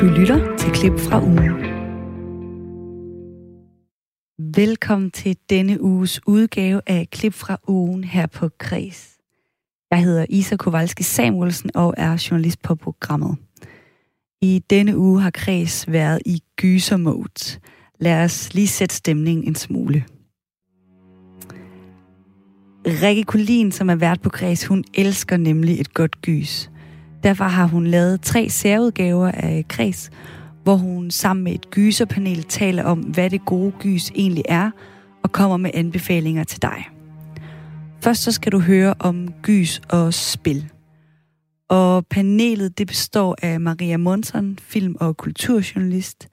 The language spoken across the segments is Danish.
Du lytter til klip fra ugen. Velkommen til denne uges udgave af klip fra ugen her på Kres. Jeg hedder Isa Kowalski Samuelsen og er journalist på programmet. I denne uge har Kres været i gyser mode. Lad os lige sætte stemningen en smule. Rikke Kulin, som er vært på Kres, hun elsker nemlig et godt gys. Derfor har hun lavet tre særudgaver af Kres, hvor hun sammen med et gyserpanel taler om, hvad det gode gys egentlig er, og kommer med anbefalinger til dig. Først så skal du høre om gys og spil. Og panelet det består af Maria Monson, film- og kulturjournalist,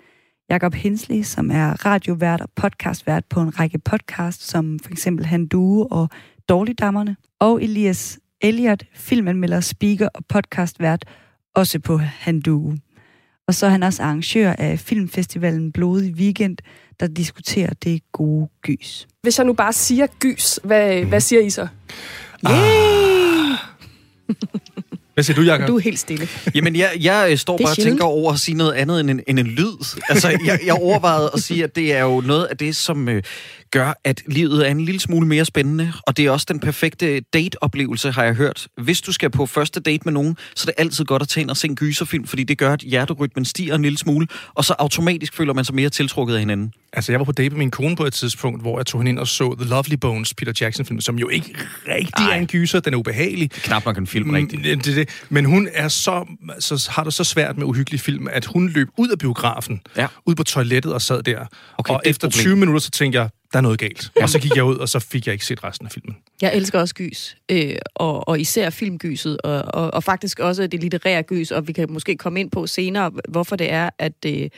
Jakob Hensley, som er radiovært og podcastvært på en række podcasts, som for eksempel Han Due og Dårligdammerne, og Elias Elliot, filmanmelder, speaker og podcastvært, også på Handue. Og så er han også arrangør af filmfestivalen Blodig Weekend, der diskuterer det gode gys. Hvis jeg nu bare siger gys, hvad, mm. hvad siger I så? Yeah! Hvad siger du, Jacob? Du er helt stille. Jamen, jeg, jeg står bare og tænker over at sige noget andet end en, end en lyd. Altså, jeg, jeg overvejede at sige, at det er jo noget af det, som øh, gør, at livet er en lille smule mere spændende. Og det er også den perfekte date-oplevelse, har jeg hørt. Hvis du skal på første date med nogen, så er det altid godt at tage ind og se en gyserfilm, fordi det gør, at hjerterytmen stiger en lille smule, og så automatisk føler man sig mere tiltrukket af hinanden. Altså, jeg var på date med min kone på et tidspunkt, hvor jeg tog hende ind og så The Lovely Bones, Peter Jackson-film, som jo ikke rigtig Ej. er en gyser, den er ubehagelig. Knap nok en film, mm, rigtig. Det, det, Men hun er så, så, har det så svært med uhyggelige film, at hun løb ud af biografen, ja. ud på toilettet og sad der. Okay, og efter 20 minutter, så tænkte jeg, der er noget galt. Ja. Og så gik jeg ud, og så fik jeg ikke set resten af filmen. Jeg elsker også gys, øh, og, og især filmgyset, og, og, og faktisk også det litterære gys, og vi kan måske komme ind på senere, hvorfor det er, at, øh,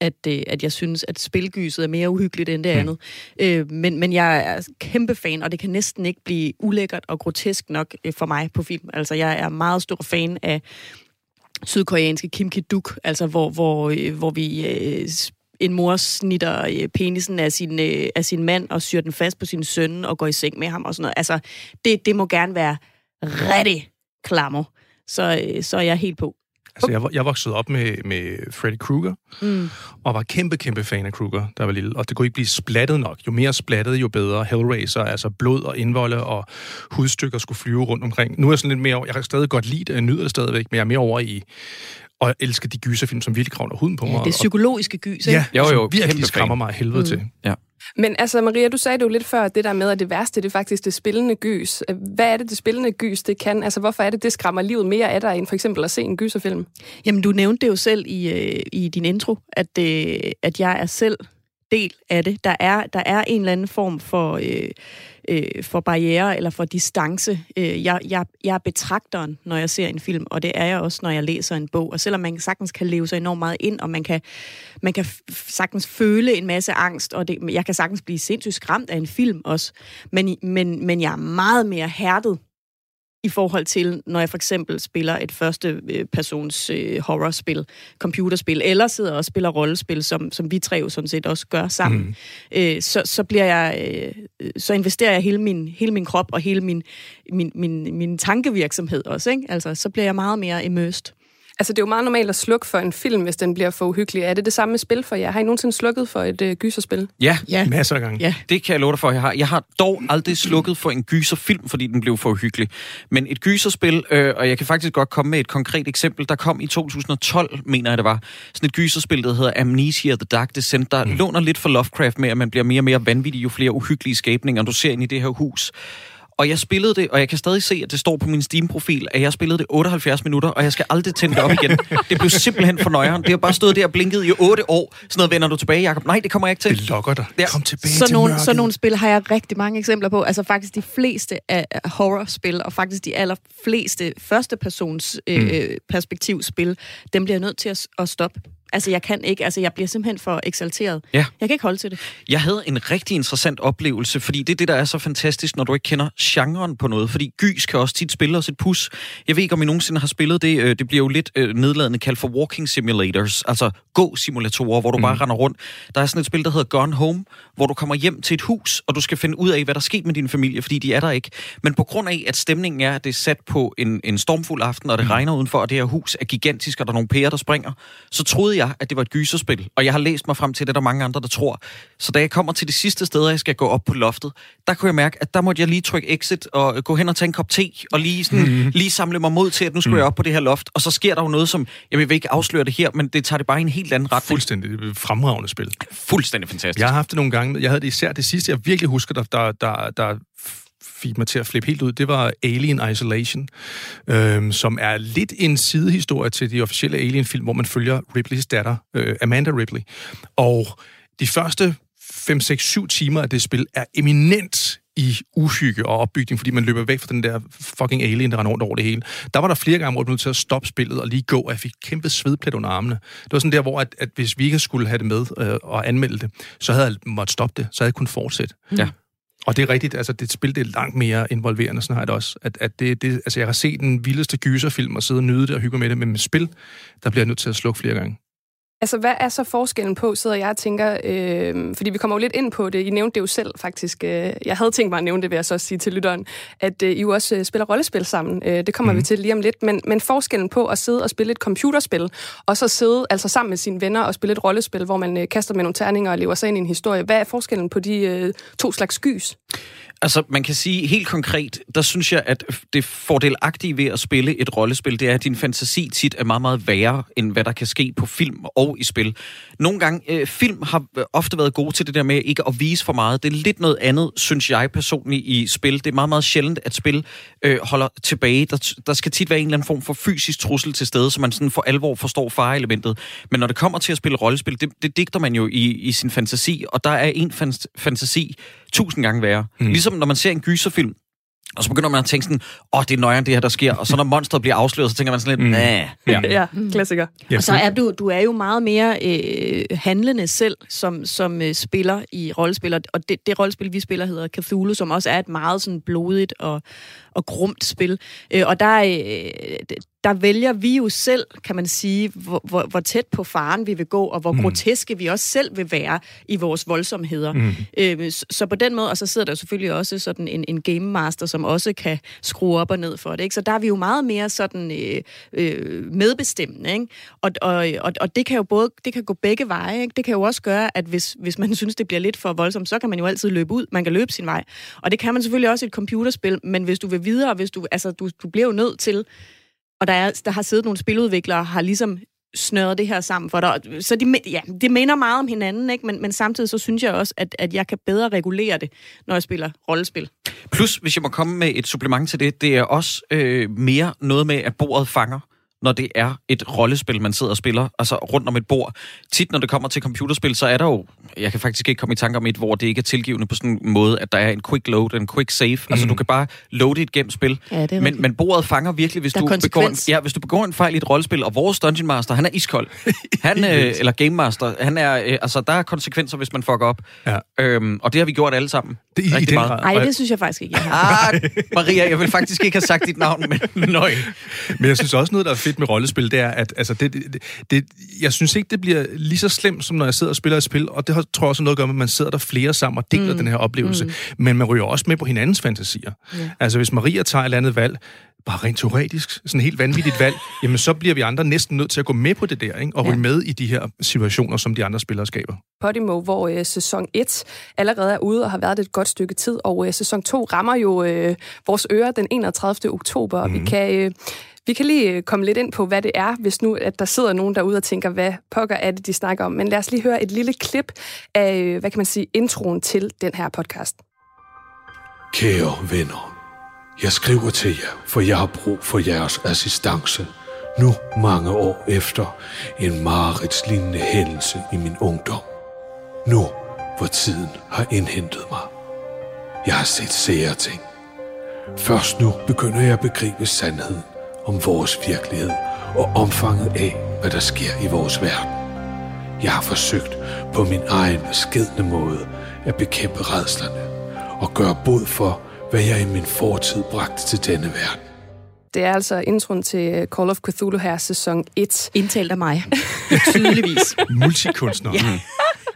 at, øh, at jeg synes, at spilgyset er mere uhyggeligt end det mm. andet. Øh, men, men jeg er kæmpe fan, og det kan næsten ikke blive ulækkert og grotesk nok øh, for mig på film. Altså, jeg er meget stor fan af sydkoreanske Kim Ki-duk, altså hvor, hvor, øh, hvor vi øh, en mor snitter øh, penisen af sin, øh, af sin mand og syr den fast på sin søn og går i seng med ham og sådan noget. Altså, det, det må gerne være rigtig klammer. Så, øh, så er jeg helt på. Altså, jeg, jeg voksede op med, med Freddy Krueger, mm. og var kæmpe, kæmpe fan af Krueger, der var lille. Og det kunne ikke blive splattet nok. Jo mere splattet, jo bedre. Hellraiser, altså blod og indvolde og hudstykker skulle flyve rundt omkring. Nu er jeg sådan lidt mere... Jeg kan stadig godt lide det, jeg nyder det stadigvæk, men jeg er mere over i og elsker de gyserfilm, som virkelig kravler huden på mig. Ja, det psykologiske gys, ikke? Ja, jo, jo, virkelig skræmmer mig helvede mm. til. Ja. Men altså, Maria, du sagde det jo lidt før, at det der med, at det værste, det er faktisk det spillende gys. Øh, hvad er det, det spillende gys, det kan? Altså, hvorfor er det, det skræmmer livet mere af dig, end for eksempel at se en gyserfilm? Jamen, du nævnte det jo selv i, øh, i din intro, at, øh, at jeg er selv del af det. Der er, der er en eller anden form for... Øh, øh, for barriere eller for distance. Øh, jeg, jeg, jeg er betragteren, når jeg ser en film, og det er jeg også, når jeg læser en bog. Og selvom man sagtens kan leve sig enormt meget ind, og man kan, man kan sagtens føle en masse angst, og det, jeg kan sagtens blive sindssygt skræmt af en film også, men, men, men jeg er meget mere hærdet i forhold til, når jeg for eksempel spiller et første øh, persons øh, horrorspil, computerspil, eller sidder og spiller rollespil, som, som vi tre jo sådan set også gør sammen, mm. øh, så, så bliver jeg, øh, så investerer jeg hele min, hele min krop og hele min, min, min, min tankevirksomhed også, ikke? Altså, så bliver jeg meget mere immersed. Altså, det er jo meget normalt at slukke for en film, hvis den bliver for uhyggelig. Er det det samme med spil for jer? Har I nogensinde slukket for et øh, gyserspil? Ja, ja, masser af gange. Ja. Det kan jeg love dig for, jeg har. Jeg har dog aldrig slukket for en gyserfilm, fordi den blev for uhyggelig. Men et gyserspil, øh, og jeg kan faktisk godt komme med et konkret eksempel, der kom i 2012, mener jeg det var. Sådan et gyserspil, der hedder Amnesia The Dark Descent, der mm. låner lidt for Lovecraft med, at man bliver mere og mere vanvittig, jo flere uhyggelige skabninger du ser ind i det her hus. Og jeg spillede det, og jeg kan stadig se, at det står på min Steam-profil, at jeg spillede det 78 minutter, og jeg skal aldrig tænde det op igen. Det blev simpelthen for nøjeren. Det har bare stået der og blinket i 8 år. Sådan noget vender du tilbage, Jacob. Nej, det kommer jeg ikke til. Det lokker dig. Ja. Kom tilbage så til nogle, Så nogle spil har jeg rigtig mange eksempler på. Altså faktisk de fleste af horrorspil, og faktisk de allerfleste førstepersons øh, mm. perspektivspil, dem bliver jeg nødt til at, at stoppe Altså, jeg kan ikke. Altså, jeg bliver simpelthen for eksalteret. Ja. Jeg kan ikke holde til det. Jeg havde en rigtig interessant oplevelse, fordi det er det, der er så fantastisk, når du ikke kender genren på noget. Fordi gys kan også tit spille os et pus. Jeg ved ikke, om I nogensinde har spillet det. øh, Det bliver jo lidt øh, nedladende kaldt for walking simulators, altså gå-simulatorer, hvor du mm. bare render rundt. Der er sådan et spil, der hedder Gone Home, hvor du kommer hjem til et hus, og du skal finde ud af, hvad der er sket med din familie, fordi de er der ikke. Men på grund af, at stemningen er, at det er sat på en, en stormfuld aften, og det mm. regner udenfor, og det her hus er gigantisk, og der er nogle pærer, der springer, så troede jeg, at det var et gyserspil. Og jeg har læst mig frem til, det er der mange andre, der tror. Så da jeg kommer til de sidste steder, jeg skal gå op på loftet, der kunne jeg mærke, at der måtte jeg lige trykke exit og gå hen og tage en kop te, og lige, sådan, mm. lige samle mig mod til, at nu skulle mm. jeg op på det her loft. Og så sker der jo noget, som, jeg vil ikke afsløre det her, men det tager det bare i en helt anden retning. Fuldstændig fremragende spil. Fuldstændig fantastisk. Jeg har haft det nogle gange. Jeg havde det især det sidste, jeg virkelig husker, der, der, der, der fik mig til at flippe helt ud, det var Alien Isolation, øh, som er lidt en sidehistorie til de officielle Alien-film, hvor man følger Ripleys datter, øh, Amanda Ripley. Og de første 5-6-7 timer af det spil er eminent i uhygge og opbygning, fordi man løber væk fra den der fucking alien, der render rundt over det hele. Der var der flere gange, hvor jeg blev nødt til at stoppe spillet og lige gå, og jeg fik kæmpe svedplet under armene. Det var sådan der, hvor at, at hvis vi ikke skulle have det med øh, og anmelde det, så havde jeg måttet stoppe det, så havde jeg kun fortsætte. Ja. Og det er rigtigt, altså det spil, det er langt mere involverende, sådan har jeg det også. At, at det, det, altså jeg har set den vildeste gyserfilm og sidde og nyde det og hygge med det, men med spil, der bliver jeg nødt til at slukke flere gange. Altså, hvad er så forskellen på, sidder jeg og tænker, øh, fordi vi kommer jo lidt ind på det, I nævnte det jo selv faktisk, øh, jeg havde tænkt mig at nævne det, vil jeg så også sige til lytteren, at øh, I jo også øh, spiller rollespil sammen, øh, det kommer mm. vi til lige om lidt, men, men forskellen på at sidde og spille et computerspil, og så sidde altså sammen med sine venner og spille et rollespil, hvor man øh, kaster med nogle terninger og lever sig ind i en historie, hvad er forskellen på de øh, to slags gys? Altså, man kan sige helt konkret, der synes jeg, at det fordelagtige ved at spille et rollespil, det er, at din fantasi tit er meget, meget værre, end hvad der kan ske på film og i spil. Nogle gange, øh, film har ofte været gode til det der med ikke at vise for meget. Det er lidt noget andet, synes jeg personligt, i spil. Det er meget, meget sjældent, at spil øh, holder tilbage. Der, der skal tit være en eller anden form for fysisk trussel til stede, så man sådan for alvor forstår fareelementet. Men når det kommer til at spille rollespil, det, det digter man jo i, i sin fantasi, og der er en fantasi tusind gange værre. Mm. Ligesom når man ser en gyserfilm, og så begynder man at tænke sådan, åh, oh, det er nøjeren det her, der sker. Og så når monstret bliver afsløret, så tænker man sådan lidt, mm. næh. Ja, ja klassiker. Ja, og så er du, du er jo meget mere øh, handlende selv, som, som øh, spiller i rollespil. Og det, det rollespil, vi spiller, hedder Cthulhu, som også er et meget sådan blodigt og, og grumt spil. Øh, og der, øh, der vælger vi jo selv, kan man sige, hvor, hvor, hvor tæt på faren vi vil gå, og hvor mm. groteske vi også selv vil være i vores voldsomheder. Mm. Øh, så på den måde, og så sidder der selvfølgelig også sådan en, en game master, som også kan skrue op og ned for det. Ikke? Så der er vi jo meget mere sådan øh, øh, medbestemmende. Ikke? Og, og, og, og det kan jo både det kan gå begge veje. Ikke? Det kan jo også gøre, at hvis, hvis man synes, det bliver lidt for voldsomt, så kan man jo altid løbe ud. Man kan løbe sin vej. Og det kan man selvfølgelig også i et computerspil, men hvis du vil videre, hvis du, altså, du, du bliver jo nødt til og der, er, der har siddet nogle spiludviklere, har ligesom snøret det her sammen for dig. Så de, ja, det minder meget om hinanden, ikke? Men, men samtidig så synes jeg også, at, at jeg kan bedre regulere det, når jeg spiller rollespil. Plus, hvis jeg må komme med et supplement til det, det er også øh, mere noget med, at bordet fanger når det er et rollespil, man sidder og spiller, altså rundt om et bord. Tit, når det kommer til computerspil, så er der jo, jeg kan faktisk ikke komme i tanke om et, hvor det ikke er tilgivende på sådan en måde, at der er en quick load, en quick save. Mm. Altså, du kan bare loade et gennem spil. Ja, men, men bordet fanger virkelig, hvis du, begår en, ja, hvis du begår en fejl i et rollespil, og vores Dungeon Master, han er iskold. Han, øh, eller Game Master, han er, øh, altså, der er konsekvenser, hvis man fucker op. Ja. Øhm, og det har vi gjort alle sammen. Det, i den meget. Nej, det synes jeg faktisk ikke, jeg har. Ah, Maria, jeg vil faktisk ikke have sagt dit navn, men nøj. Men jeg synes også noget, der er fedt med rollespil, det er, at altså, det, det, det, jeg synes ikke, det bliver lige så slemt, som når jeg sidder og spiller et spil, og det har, tror jeg også noget at gøre med, at man sidder der flere sammen og deler mm. den her oplevelse. Mm. Men man ryger også med på hinandens fantasier. Yeah. Altså, hvis Maria tager et eller andet valg, bare rent teoretisk, sådan helt vanvittigt valg, jamen så bliver vi andre næsten nødt til at gå med på det der, ikke? og ja. ryge med i de her situationer, som de andre spillere skaber. Podimo, hvor øh, sæson 1 allerede er ude og har været et godt stykke tid, og øh, sæson 2 rammer jo øh, vores ører den 31. oktober, mm. og vi mhm. kan... Øh, vi kan lige øh, komme lidt ind på, hvad det er, hvis nu at der sidder nogen derude og tænker, hvad pokker er det, de snakker om. Men lad os lige høre et lille klip af, øh, hvad kan man sige, introen til den her podcast. Kære venner, jeg skriver til jer, for jeg har brug for jeres assistance. Nu mange år efter en mareridslignende hændelse i min ungdom. Nu, hvor tiden har indhentet mig. Jeg har set sære ting. Først nu begynder jeg at begribe sandheden om vores virkelighed og omfanget af, hvad der sker i vores verden. Jeg har forsøgt på min egen beskedne måde at bekæmpe redslerne og gøre bod for, hvad jeg i min fortid bragte til denne verden. Det er altså introen til Call of Cthulhu her, sæson 1. Indtalt af mig. Tydeligvis. Multikunstner. ja.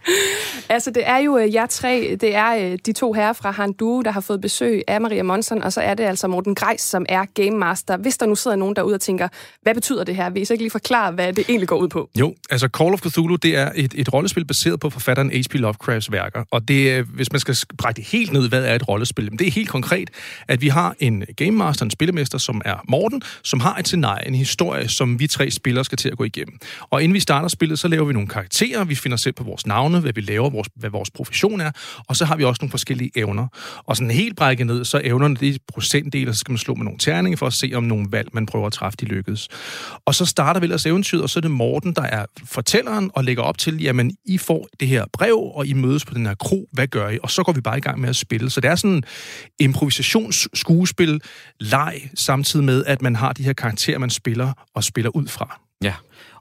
Altså, det er jo øh, jer tre, det er øh, de to herrer fra Handu, der har fået besøg af Maria Monson, og så er det altså Morten Grejs, som er Game Master. Hvis der nu sidder nogen derude og tænker, hvad betyder det her? Vil I så ikke lige forklare, hvad det egentlig går ud på? Jo, altså Call of Cthulhu, det er et, et rollespil baseret på forfatteren H.P. Lovecrafts værker. Og det øh, hvis man skal brække det helt ned, hvad er et rollespil? Det er helt konkret, at vi har en Game Master, en spillemester, som er Morten, som har et scenarie, en historie, som vi tre spillere skal til at gå igennem. Og inden vi starter spillet, så laver vi nogle karakterer, vi finder selv på vores navne, hvad vi laver, vores, hvad vores profession er, og så har vi også nogle forskellige evner. Og sådan helt brækket ned, så evnerne det er procentdel, og så skal man slå med nogle terninger for at se, om nogle valg, man prøver at træffe, de lykkes. Og så starter vi ellers eventyret, og så er det Morten, der er fortælleren og lægger op til, jamen, I får det her brev, og I mødes på den her kro, hvad gør I? Og så går vi bare i gang med at spille. Så det er sådan improvisationsskuespil, leg, samtidig med, at man har de her karakterer, man spiller og spiller ud fra. Ja,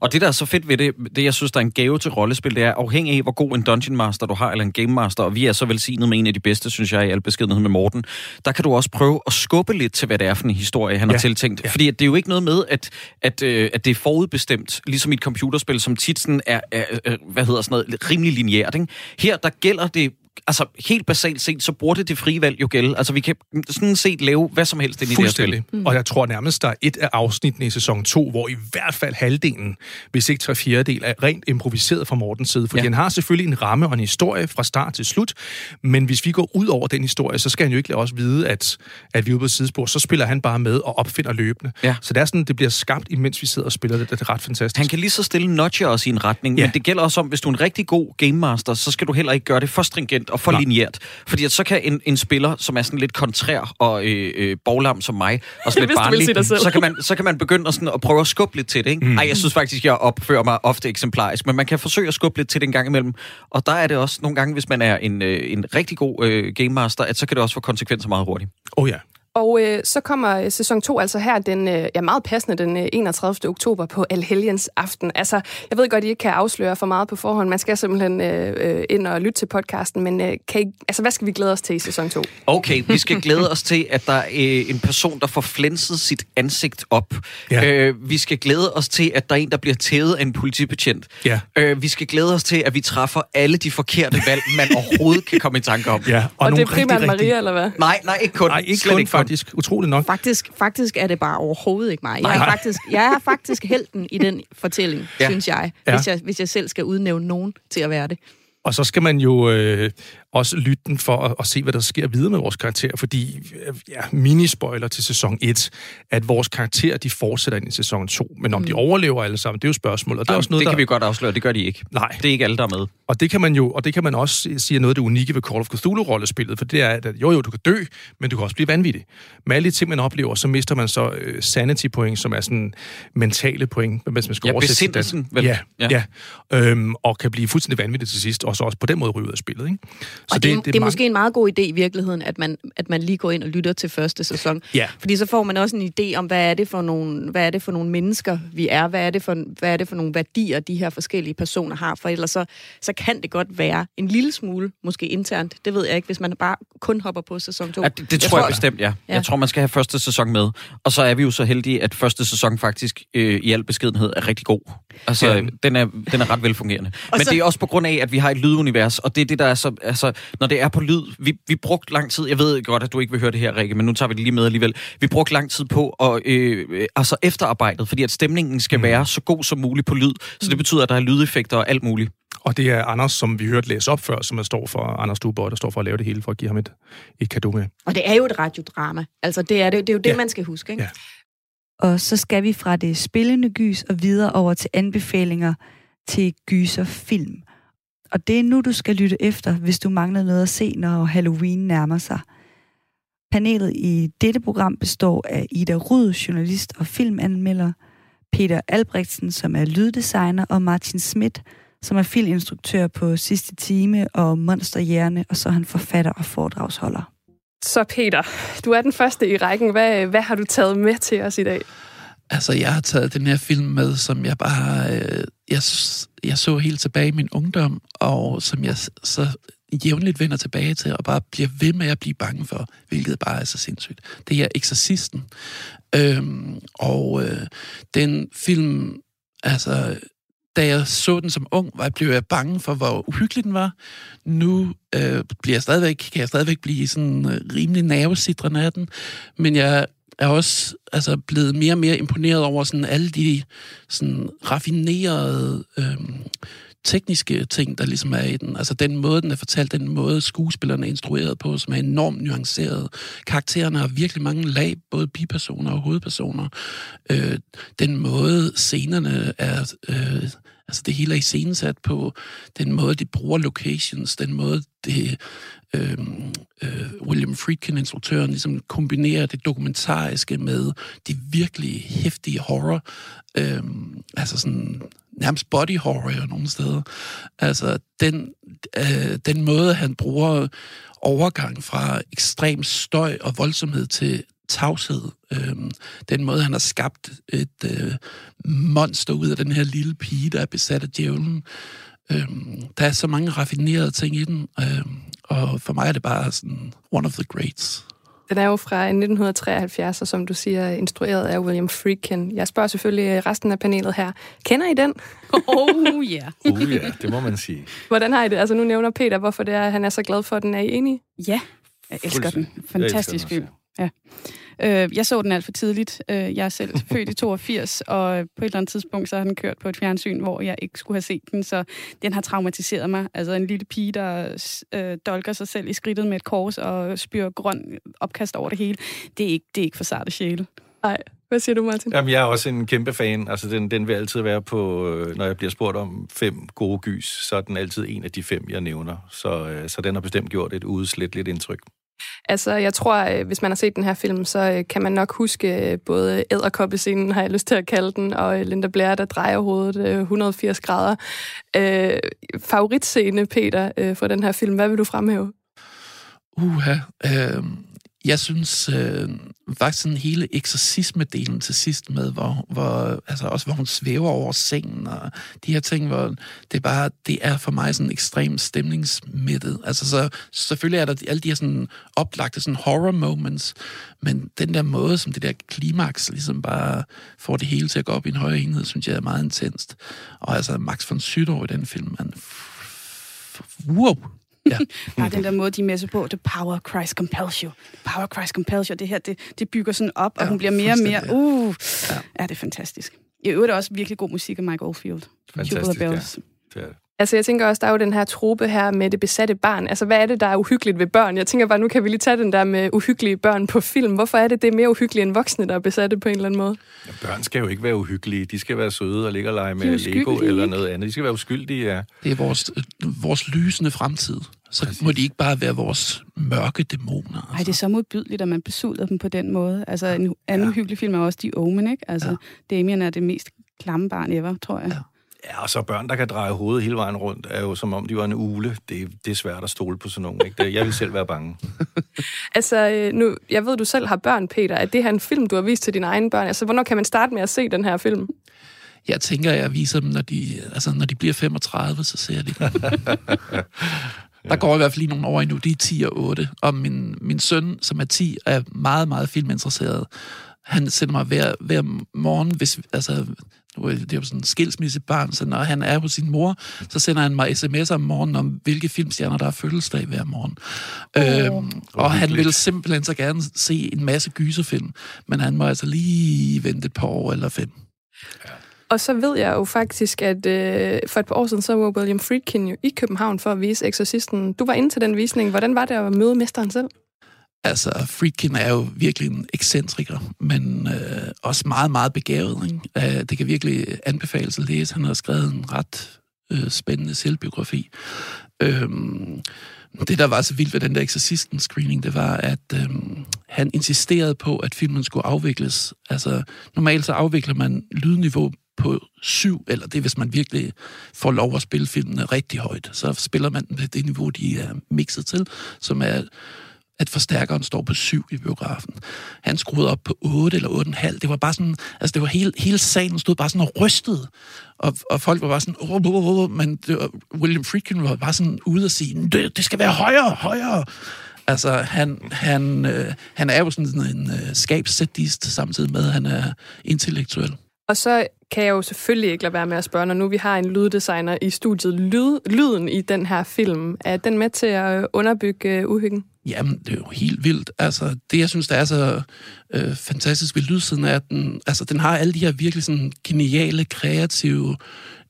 og det, der er så fedt ved det, det jeg synes, der er en gave til rollespil, det er afhængig af, hvor god en Dungeon Master du har, eller en Game Master, og vi er så velsignet med en af de bedste, synes jeg, i al beskedenhed med Morten, der kan du også prøve at skubbe lidt til, hvad det er for en historie, han ja. har tiltænkt. Ja. Fordi det er jo ikke noget med, at, at, øh, at det er forudbestemt, ligesom i et computerspil, som tit sådan er, er, er, hvad hedder sådan noget, rimelig lineært. Ikke? Her, der gælder det altså helt basalt set, så burde det frie valg jo gælde. Altså vi kan sådan set lave hvad som helst ind i det her spil. Mm. Og jeg tror nærmest, der er et af afsnittene i sæson 2, hvor i hvert fald halvdelen, hvis ikke tre fjerdedel, er rent improviseret fra Mortens side. Fordi ja. han har selvfølgelig en ramme og en historie fra start til slut, men hvis vi går ud over den historie, så skal han jo ikke lade os vide, at, at vi er ude på sidespor. Så spiller han bare med og opfinder løbende. Ja. Så det er sådan, det bliver skabt, imens vi sidder og spiller det. Det er ret fantastisk. Han kan lige så stille nudge os i en retning, ja. men det gælder også om, hvis du er en rigtig god game master, så skal du heller ikke gøre det for stringent og for Nej. lineært. Fordi at så kan en, en spiller, som er sådan lidt kontrær og øh, øh, boglam som mig, og sådan lidt barnlig, så kan, man, så kan man begynde at, sådan, at prøve at skubbe lidt til det. Ikke? Mm. Ej, jeg synes faktisk, jeg opfører mig ofte eksemplarisk, men man kan forsøge at skubbe lidt til det en gang imellem. Og der er det også nogle gange, hvis man er en, øh, en rigtig god øh, game master, at så kan det også få konsekvenser meget hurtigt. Oh ja. Og øh, så kommer øh, sæson 2 altså her den øh, ja, meget passende den øh, 31. oktober på Alhelgens aften. Altså, jeg ved godt, I ikke kan afsløre for meget på forhånd. Man skal simpelthen øh, øh, ind og lytte til podcasten, men øh, kan I, altså, hvad skal vi glæde os til i sæson 2? Okay, vi skal glæde os til, at der er øh, en person, der får flænset sit ansigt op. Ja. Øh, vi skal glæde os til, at der er en, der bliver tævet af en politibetjent. Ja. Øh, vi skal glæde os til, at vi træffer alle de forkerte valg, man overhovedet kan komme i tanke om. Ja. Og, og det er primært rigtig, Maria, eller hvad? Nej, nej, ikke kun. Nej, ikke kun, ikke kun faktisk. Utroligt nok. Faktisk, faktisk er det bare overhovedet ikke mig. Jeg er, faktisk, jeg er faktisk helten i den fortælling, ja. synes jeg, ja. hvis jeg, hvis jeg selv skal udnævne nogen til at være det. Og så skal man jo øh, også lytte den for at, at se, hvad der sker videre med vores karakter, fordi, øh, ja, mini-spoiler til sæson 1, at vores karakterer, de fortsætter ind i sæson 2, men om mm. de overlever alle sammen, det er jo spørgsmålet. Og det, er også noget, det kan der... vi godt afsløre, det gør de ikke. Nej. Det er ikke alle, der er med. Og det kan man jo, og det kan man også sige er noget af det unikke ved Call of Cthulhu-rollespillet, for det er, at jo jo, du kan dø, men du kan også blive vanvittig. Med alle de ting, man oplever, så mister man så uh, sanity-point, som er sådan mentale point, hvis man skal ja, oversætte vel? Ja, ja. ja. Øhm, og kan blive fuldstændig vanvittig til sidst, og så også på den måde ryge ud af spillet. Ikke? Så og det, det, det, det er mange... måske en meget god idé i virkeligheden, at man, at man lige går ind og lytter til første sæson. Ja. Fordi så får man også en idé om, hvad er det for nogle, hvad er det for nogle mennesker, vi er, hvad er, det for, hvad er det for nogle værdier, de her forskellige personer har, for ellers så, så kan det godt være en lille smule, måske internt, det ved jeg ikke, hvis man bare kun hopper på sæson 2. Ja, det, det tror jeg, jeg bestemt, ja. ja. Jeg tror, man skal have første sæson med. Og så er vi jo så heldige, at første sæson faktisk øh, i al beskedenhed er rigtig god. Altså, ja. den, er, den er ret velfungerende. Men så... det er også på grund af, at vi har et lydunivers, og det er det, der er så... Altså, når det er på lyd... Vi, vi brugte lang tid... Jeg ved godt, at du ikke vil høre det her, Rikke, men nu tager vi det lige med alligevel. Vi brugte lang tid på at, øh, altså efterarbejdet, fordi at stemningen skal mm. være så god som muligt på lyd. Så det betyder, at der er lydeffekter og alt muligt. Og det er Anders, som vi hørte læse op før, som er står for Anders Duborg, der står for at lave det hele, for at give ham et, et kado med. Og det er jo et radiodrama. Altså, det er, det, det er jo det, ja. man skal huske, ikke? Ja. Og så skal vi fra det spillende gys og videre over til anbefalinger til gyserfilm. Og det er nu, du skal lytte efter, hvis du mangler noget at se, når Halloween nærmer sig. Panelet i dette program består af Ida Rud, journalist og filmanmelder, Peter Albrechtsen, som er lyddesigner, og Martin Schmidt, som er filminstruktør på Sidste Time og Monsterhjerne, og så er han forfatter og foredragsholder. Så Peter, du er den første i rækken. Hvad, hvad har du taget med til os i dag? Altså, jeg har taget den her film med, som jeg bare... Øh, jeg, jeg så helt tilbage i min ungdom, og som jeg så jævnligt vender tilbage til, og bare bliver ved med at blive bange for, hvilket bare er så sindssygt. Det er Exorcisten. Øhm, og øh, den film, altså, da jeg så den som ung, var, blev jeg bange for, hvor uhyggelig den var. Nu øh, bliver jeg stadigvæk, kan jeg stadigvæk blive sådan øh, rimelig nervesitrende af den, men jeg er også altså, blevet mere og mere imponeret over sådan alle de sådan, raffinerede øhm, tekniske ting, der ligesom er i den. Altså den måde, den er fortalt, den måde skuespillerne er instrueret på, som er enormt nuanceret. Karaktererne har virkelig mange lag, både bipersoner og hovedpersoner. Øh, den måde, scenerne er... Øh, altså det hele er iscenesat på den måde, de bruger locations, den måde, det, øh, øh, William Friedkin, instruktøren, ligesom kombinerer det dokumentariske med de virkelig hæftige horror. Øh, altså sådan nærmest body horror nogle steder. Altså, den, øh, den måde, han bruger overgang fra ekstrem støj og voldsomhed til tavshed. Øh, den måde, han har skabt et øh, monster ud af den her lille pige, der er besat af djævlen. Øh, der er så mange raffinerede ting i den, øh, og for mig er det bare sådan one of the greats. Den er jo fra 1973, og som du siger, instrueret af William Friedkin. Jeg spørger selvfølgelig resten af panelet her. Kender I den? Oh ja. Yeah. uh, ja, det må man sige. Hvordan har I det? Altså nu nævner Peter, hvorfor det er, han er så glad for den. Er I enige? Ja, jeg elsker den. Fantastisk film. Ja. Øh, jeg så den alt for tidligt. Øh, jeg er selv født i 82, og på et eller andet tidspunkt, så har den kørt på et fjernsyn, hvor jeg ikke skulle have set den, så den har traumatiseret mig. Altså en lille pige, der øh, dolker sig selv i skridtet med et kors og spyrer grøn opkast over det hele. Det er ikke, det er ikke for sarte sjæle. Nej. Hvad siger du, Martin? Jamen, jeg er også en kæmpe fan. Altså, den, den vil altid være på, øh, når jeg bliver spurgt om fem gode gys, så er den altid en af de fem, jeg nævner. Så, øh, så den har bestemt gjort et udsletteligt indtryk. Altså, jeg tror, øh, hvis man har set den her film, så øh, kan man nok huske øh, både æderkoppescenen, har jeg lyst til at kalde den, og Linda Blair, der drejer hovedet 180 grader. Øh, favoritscene, Peter, for den her film, hvad vil du fremhæve? Uha, øh, jeg synes øh, faktisk sådan hele eksorcisme-delen til sidst med, hvor, hvor, altså også hvor hun svæver over sengen, og de her ting, hvor det bare, det er for mig sådan ekstremt stemningsmættet. Altså så, selvfølgelig er der alle de her sådan oplagte sådan horror moments, men den der måde, som det der klimaks ligesom bare får det hele til at gå op i en højere enhed, synes jeg er meget intenst. Og altså Max von Sydow i den film, man... Wow, Ja. Bare den der måde, de messer på, the power Christ compels you. The power Christ compels you. Det her, det, det bygger sådan op, og ja, hun bliver mere og mere... Uh, ja. ja, det er fantastisk. I øvrigt også virkelig god musik af Mike Oldfield. Fantastisk, ja. Det er det. Altså, jeg tænker også, der er jo den her trope her med det besatte barn. Altså, hvad er det, der er uhyggeligt ved børn? Jeg tænker bare, nu kan vi lige tage den der med uhyggelige børn på film. Hvorfor er det, det er mere uhyggeligt end voksne, der er besatte på en eller anden måde? Ja, børn skal jo ikke være uhyggelige. De skal være søde og ligge og lege med Lego eller noget andet. De skal være uskyldige, ja. Det er vores, vores lysende fremtid. Så Præcis. må de ikke bare være vores mørke dæmoner. Altså. Ej, det er så modbydeligt, at man besudler dem på den måde. Altså, en anden ja. hyggelig film er også The Omen, ikke? Altså, ja. Damien er det mest klamme barn ever, tror jeg. Ja. Ja, og så børn, der kan dreje hovedet hele vejen rundt, er jo som om, de var en ule. Det, det er svært at stole på sådan nogen. Ikke? Jeg vil selv være bange. altså, øh, nu, jeg ved, du selv har børn, Peter. Er det her en film, du har vist til dine egne børn? Altså, hvornår kan man starte med at se den her film? Jeg tænker, jeg viser dem, når de, altså, når de bliver 35, så ser de Der går i hvert fald lige nogle år endnu. De er 10 og 8. Og min, min søn, som er 10, er meget, meget filminteresseret. Han sender mig hver, hver morgen, hvis, altså, det er jo sådan en skilsmissebarn, så når han er hos sin mor, så sender han mig sms'er om morgenen om, hvilke filmstjerner, der har fødselsdag hver morgen. Oh, øhm, og han vil simpelthen så gerne se en masse gyserfilm, men han må altså lige vente et par år eller fem. Ja. Og så ved jeg jo faktisk, at øh, for et par år siden, så var William Friedkin jo i København for at vise Exorcisten. Du var inde til den visning. Hvordan var det at møde mesteren selv? Altså, Friedkin er jo virkelig en ekscentriker, men øh, også meget, meget begavet. Ikke? Øh, det kan virkelig anbefales at læse. Han har skrevet en ret øh, spændende selvbiografi. Øh, det, der var så vildt ved den der Exorcisten-screening, det var, at øh, han insisterede på, at filmen skulle afvikles. Altså, normalt så afvikler man lydniveau på syv, eller det hvis man virkelig får lov at spille filmene rigtig højt, så spiller man det niveau, de er mixet til, som er at forstærkeren står på 7 i biografen. Han skruede op på 8 eller 8,5. Det var bare sådan, altså det var hele, hele salen stod bare sådan og rystede. Og, og folk var bare sådan, oh, oh, oh, men det var, William Friedkin var bare sådan ude og sige, det, det skal være højere, højere. Altså, han, han, øh, han er jo sådan en øh, skabsættist, samtidig med, at han er intellektuel. Og så kan jeg jo selvfølgelig ikke lade være med at spørge, når nu vi har en lyddesigner i studiet, lyd, lyden i den her film, er den med til at underbygge øh, uhyggen? Jamen, det er jo helt vildt. Altså, det, jeg synes, der er så øh, fantastisk ved lydsiden, er, at den, altså, den har alle de her virkelig sådan geniale, kreative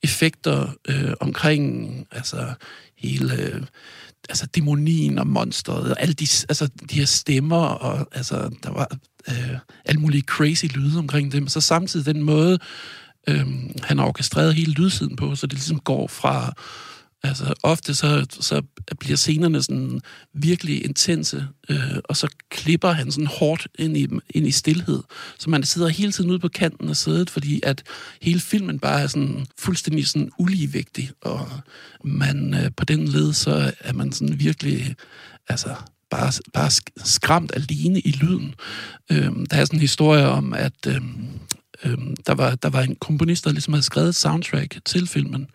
effekter øh, omkring altså, hele... Øh, altså dæmonien og monsteret, og alle de, altså, de her stemmer, og altså, der var øh, alle mulige crazy lyde omkring dem. Så samtidig den måde, øh, han har orkestreret hele lydsiden på, så det ligesom går fra Altså, ofte så, så bliver scenerne sådan virkelig intense, øh, og så klipper han sådan hårdt ind i, ind i stillhed. Så man sidder hele tiden ude på kanten af sædet, fordi at hele filmen bare er sådan fuldstændig sådan uligevægtig, og man øh, på den led, så er man sådan virkelig, altså, bare, bare skræmt alene i lyden. Øh, der er sådan en historie om, at øh, Øhm, der, var, der var en komponist, der ligesom havde skrevet soundtrack til filmen,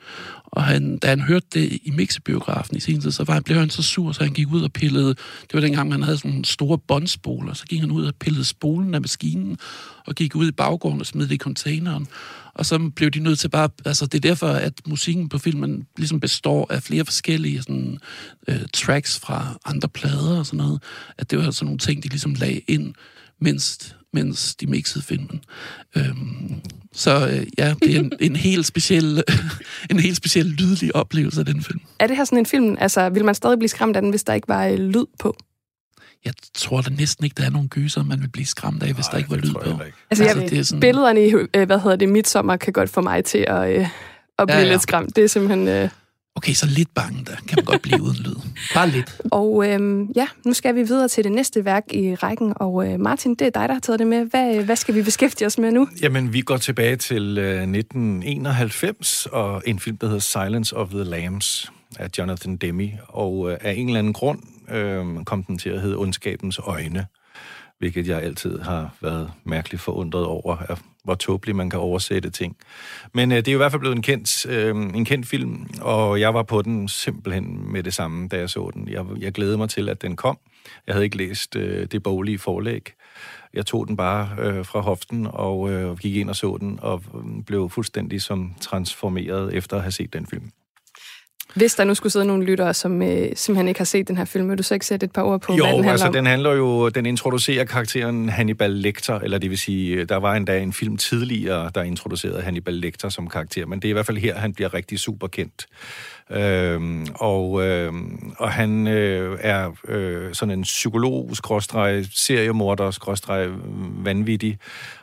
og han, da han hørte det i mixebiografen i sin tid, så var, han, blev han så sur, så han gik ud og pillede, det var dengang, man havde sådan nogle store båndspoler, så gik han ud og pillede spolen af maskinen, og gik ud i baggården og smed det i containeren. Og så blev de nødt til bare, altså det er derfor, at musikken på filmen ligesom består af flere forskellige sådan, øh, tracks fra andre plader og sådan noget, at det var sådan nogle ting, de ligesom lagde ind, mens mens de mixede filmen. Øhm, så øh, ja, det er en, en helt speciel, en helt speciel lydlig oplevelse af den film. Er det her sådan en film, altså vil man stadig blive skræmt af den, hvis der ikke var øh, lyd på? Jeg tror da næsten ikke, der er nogen gyser, man vil blive skræmt af, hvis Nej, der ikke var lyd på. Altså, altså jeg, det er sådan... billederne i, øh, hvad hedder det, Midtsommer kan godt få mig til at, øh, at blive ja, ja. lidt skræmt. Det er simpelthen... Øh, Okay, så lidt bange, der kan man godt blive uden lyd. Bare lidt. Og øhm, ja, nu skal vi videre til det næste værk i rækken. Og øh, Martin, det er dig, der har taget det med. Hvad, hvad skal vi beskæftige os med nu? Jamen, vi går tilbage til øh, 1991 og en film, der hedder Silence of the Lambs af Jonathan Demme. Og øh, af en eller anden grund øh, kom den til at hedde Ondskabens Øjne hvilket jeg altid har været mærkeligt forundret over, at hvor tåbeligt man kan oversætte ting. Men øh, det er jo i hvert fald blevet en kendt, øh, en kendt film, og jeg var på den simpelthen med det samme, da jeg så den. Jeg, jeg glædede mig til, at den kom. Jeg havde ikke læst øh, det boglige forlæg. Jeg tog den bare øh, fra hoften og øh, gik ind og så den, og øh, blev fuldstændig som transformeret efter at have set den film. Hvis der nu skulle sidde nogle lyttere, som øh, simpelthen ikke har set den her film, vil du så ikke sætte et par ord på, jo, hvad den handler altså, om? den handler jo, den introducerer karakteren Hannibal Lecter, eller det vil sige, der var endda en film tidligere, der introducerede Hannibal Lecter som karakter, men det er i hvert fald her, han bliver rigtig super kendt. Øhm, og, øhm, og han øh, er øh, sådan en psykolog, skråstreg, seriemorder, skråstreg, vanvittig,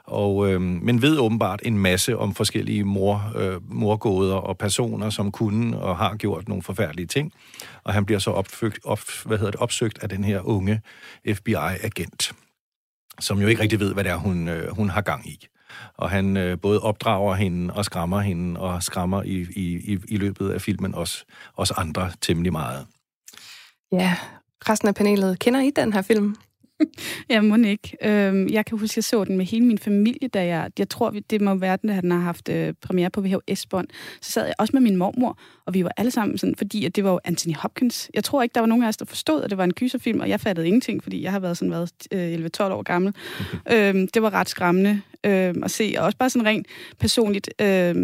og, øh, men ved åbenbart en masse om forskellige mor, øh, morgåder og personer, som kunne og har gjort nogle forfærdelige ting. Og han bliver så opføgt, op, hvad hedder det, opsøgt af den her unge FBI-agent, som jo ikke rigtig ved, hvad det er, hun, øh, hun har gang i. Og han øh, både opdrager hende og skræmmer hende, og skræmmer i, i, i, i løbet af filmen også, også andre temmelig meget. Ja, resten af panelet. Kender I den her film? ja, må ikke. Øhm, jeg kan huske, at jeg så den med hele min familie, da jeg, jeg tror, det må være den, at den har haft øh, premiere på VHS-bånd. Så sad jeg også med min mormor, og vi var alle sammen sådan, fordi at det var jo Anthony Hopkins. Jeg tror ikke, der var nogen af os, der forstod, at det var en gyserfilm, og jeg fattede ingenting, fordi jeg har været sådan været øh, 11-12 år gammel. Okay. Øhm, det var ret skræmmende øh, at se, og også bare sådan rent personligt. Øh,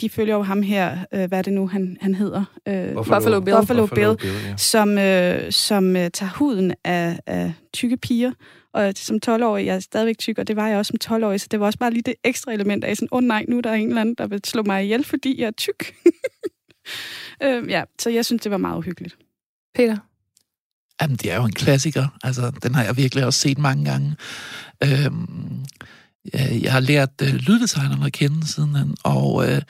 de følger jo ham her, øh, hvad er det nu, han, han hedder? Øh, Buffalo, Buffalo Bill. Buffalo, Buffalo Bill, Bill ja. som, øh, som øh, tager huden af, af tykke piger, og som 12-årig, jeg er stadigvæk tyk, og det var jeg også som 12-årig, så det var også bare lige det ekstra element af sådan, åh oh, nej, nu er der en eller anden, der vil slå mig ihjel, fordi jeg er tyk. øh, ja, så jeg synes, det var meget uhyggeligt. Peter? Jamen, det er jo en klassiker. Altså, den har jeg virkelig også set mange gange. Øhm, Øh, jeg har lært øh, lyddesigneren at kende siden og øh,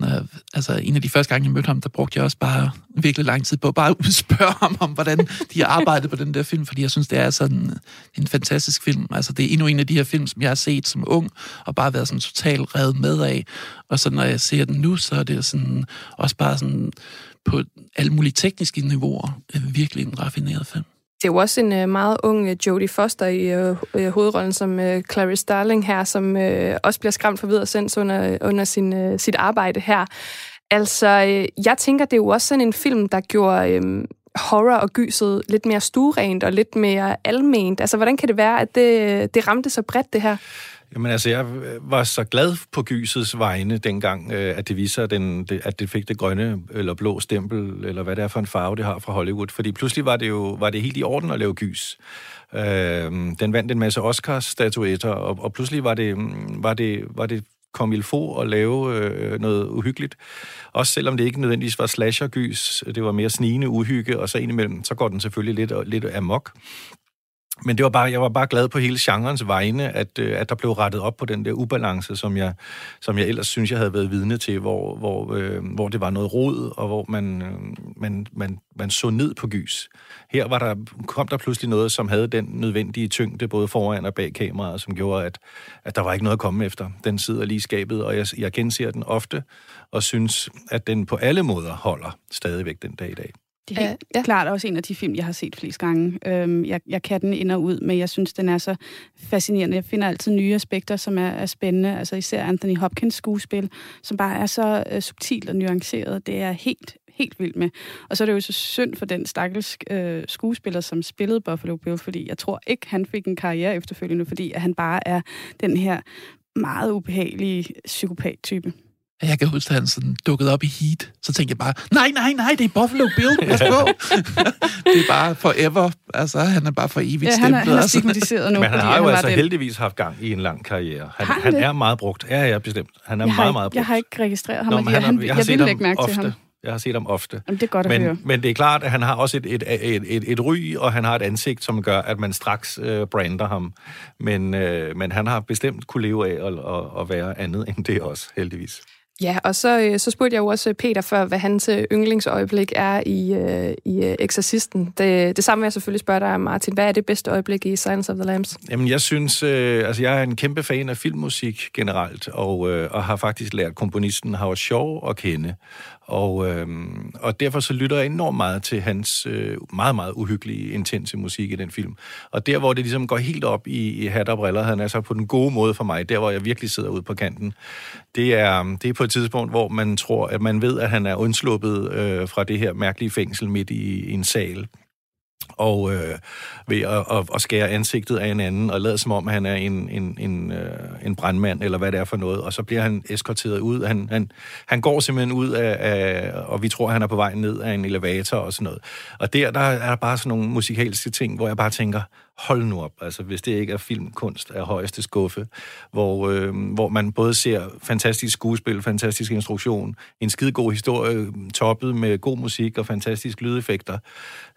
når, altså, en af de første gange, jeg mødte ham, der brugte jeg også bare virkelig lang tid på bare at spørge ham om, hvordan de har arbejdet på den der film, fordi jeg synes, det er sådan en fantastisk film. Altså, det er endnu en af de her film, som jeg har set som ung, og bare været sådan totalt revet med af. Og så når jeg ser den nu, så er det sådan, også bare sådan på alle mulige tekniske niveauer øh, virkelig en raffineret film. Det er jo også en øh, meget ung øh, Jodie Foster i øh, øh hovedrollen som øh, Clarice Starling her, som øh, også bliver skræmt for videre sendt under, under sin, øh, sit arbejde her. Altså, øh, jeg tænker, det er jo også sådan en film, der gjorde øh, horror og gyset lidt mere stuerent og lidt mere alment. Altså, hvordan kan det være, at det, øh, det ramte så bredt, det her? Jamen altså, jeg var så glad på gysets vegne dengang, øh, at det viser, den, at det fik det grønne eller blå stempel, eller hvad det er for en farve, det har fra Hollywood. Fordi pludselig var det jo var det helt i orden at lave gys. Øh, den vandt en masse Oscars-statuetter, og, og pludselig var det, var det, var det kom il få at lave øh, noget uhyggeligt. Også selvom det ikke nødvendigvis var slasher-gys, det var mere snigende uhygge, og så indimellem, så går den selvfølgelig lidt, lidt amok. Men det var bare, jeg var bare glad på hele genrens vegne, at, øh, at der blev rettet op på den der ubalance, som jeg, som jeg ellers synes, jeg havde været vidne til, hvor, hvor, øh, hvor det var noget rod, og hvor man, øh, man, man, man så ned på gys. Her var der, kom der pludselig noget, som havde den nødvendige tyngde, både foran og bag kameraet, som gjorde, at, at der var ikke noget at komme efter. Den sidder lige i skabet, og jeg, jeg genser den ofte, og synes, at den på alle måder holder stadigvæk den dag i dag. Det er helt ja. klart også en af de film, jeg har set flest gange. Øhm, jeg, jeg kan den ind og ud, men jeg synes, den er så fascinerende. Jeg finder altid nye aspekter, som er, er spændende. Altså især Anthony Hopkins skuespil, som bare er så uh, subtilt og nuanceret. Det er helt, helt vildt med. Og så er det jo så synd for den stakkels uh, skuespiller, som spillede Buffalo Bill, fordi jeg tror ikke, han fik en karriere efterfølgende, fordi at han bare er den her meget ubehagelige psykopat-type. Jeg kan huske, at han sådan dukkede op i Heat. Så tænkte jeg bare, nej, nej, nej, det er Buffalo Bill. Pas på. det er bare forever. Altså, han er bare for evigt ja, han er, han er stigmatiseret nu. Men han har jo han altså heldigvis haft gang i en lang karriere. Han, han, han er meget brugt. Ja, ja, bestemt. Han er jeg meget, har, meget brugt. Jeg har ikke registreret ham, Nå, han, han, jeg, jeg vil ikke mærke ofte. til ham. Jeg har set ham ofte. Jamen, det er godt at men, høre. Men det er klart, at han har også et, et, et, et, et ry, og han har et ansigt, som gør, at man straks øh, brander ham. Men, øh, men han har bestemt kunne leve af at, at, at være andet end det også, heldigvis. Ja, og så, øh, så spurgte jeg jo også øh, Peter før, hvad hans øh, yndlingsøjeblik er i, øh, i Exorcisten. Det, det samme vil jeg selvfølgelig spørge dig, Martin. Hvad er det bedste øjeblik i Silence of the Lambs? Jamen, jeg synes, øh, altså jeg er en kæmpe fan af filmmusik generelt, og, øh, og har faktisk lært komponisten Howard Shaw at kende. Og, øh, og derfor så lytter jeg enormt meget til hans øh, meget, meget uhyggelige, intense musik i den film. Og der, hvor det ligesom går helt op i, i hat og briller, han er så på den gode måde for mig, der hvor jeg virkelig sidder ude på kanten, det er, det er på et tidspunkt, hvor man tror, at man ved, at han er undsluppet øh, fra det her mærkelige fængsel midt i, i en sal og øh, ved at, at, at skære ansigtet af en anden, og lade som om, at han er en, en, en, øh, en brandmand, eller hvad det er for noget, og så bliver han eskorteret ud. Han, han, han går simpelthen ud af, af, og vi tror, at han er på vej ned af en elevator og sådan noget. Og der, der er der bare sådan nogle musikalske ting, hvor jeg bare tænker, hold nu op, altså hvis det ikke er filmkunst af højeste skuffe, hvor, øh, hvor man både ser fantastisk skuespil, fantastisk instruktion, en skide god historie, toppet med god musik og fantastisk lydeffekter,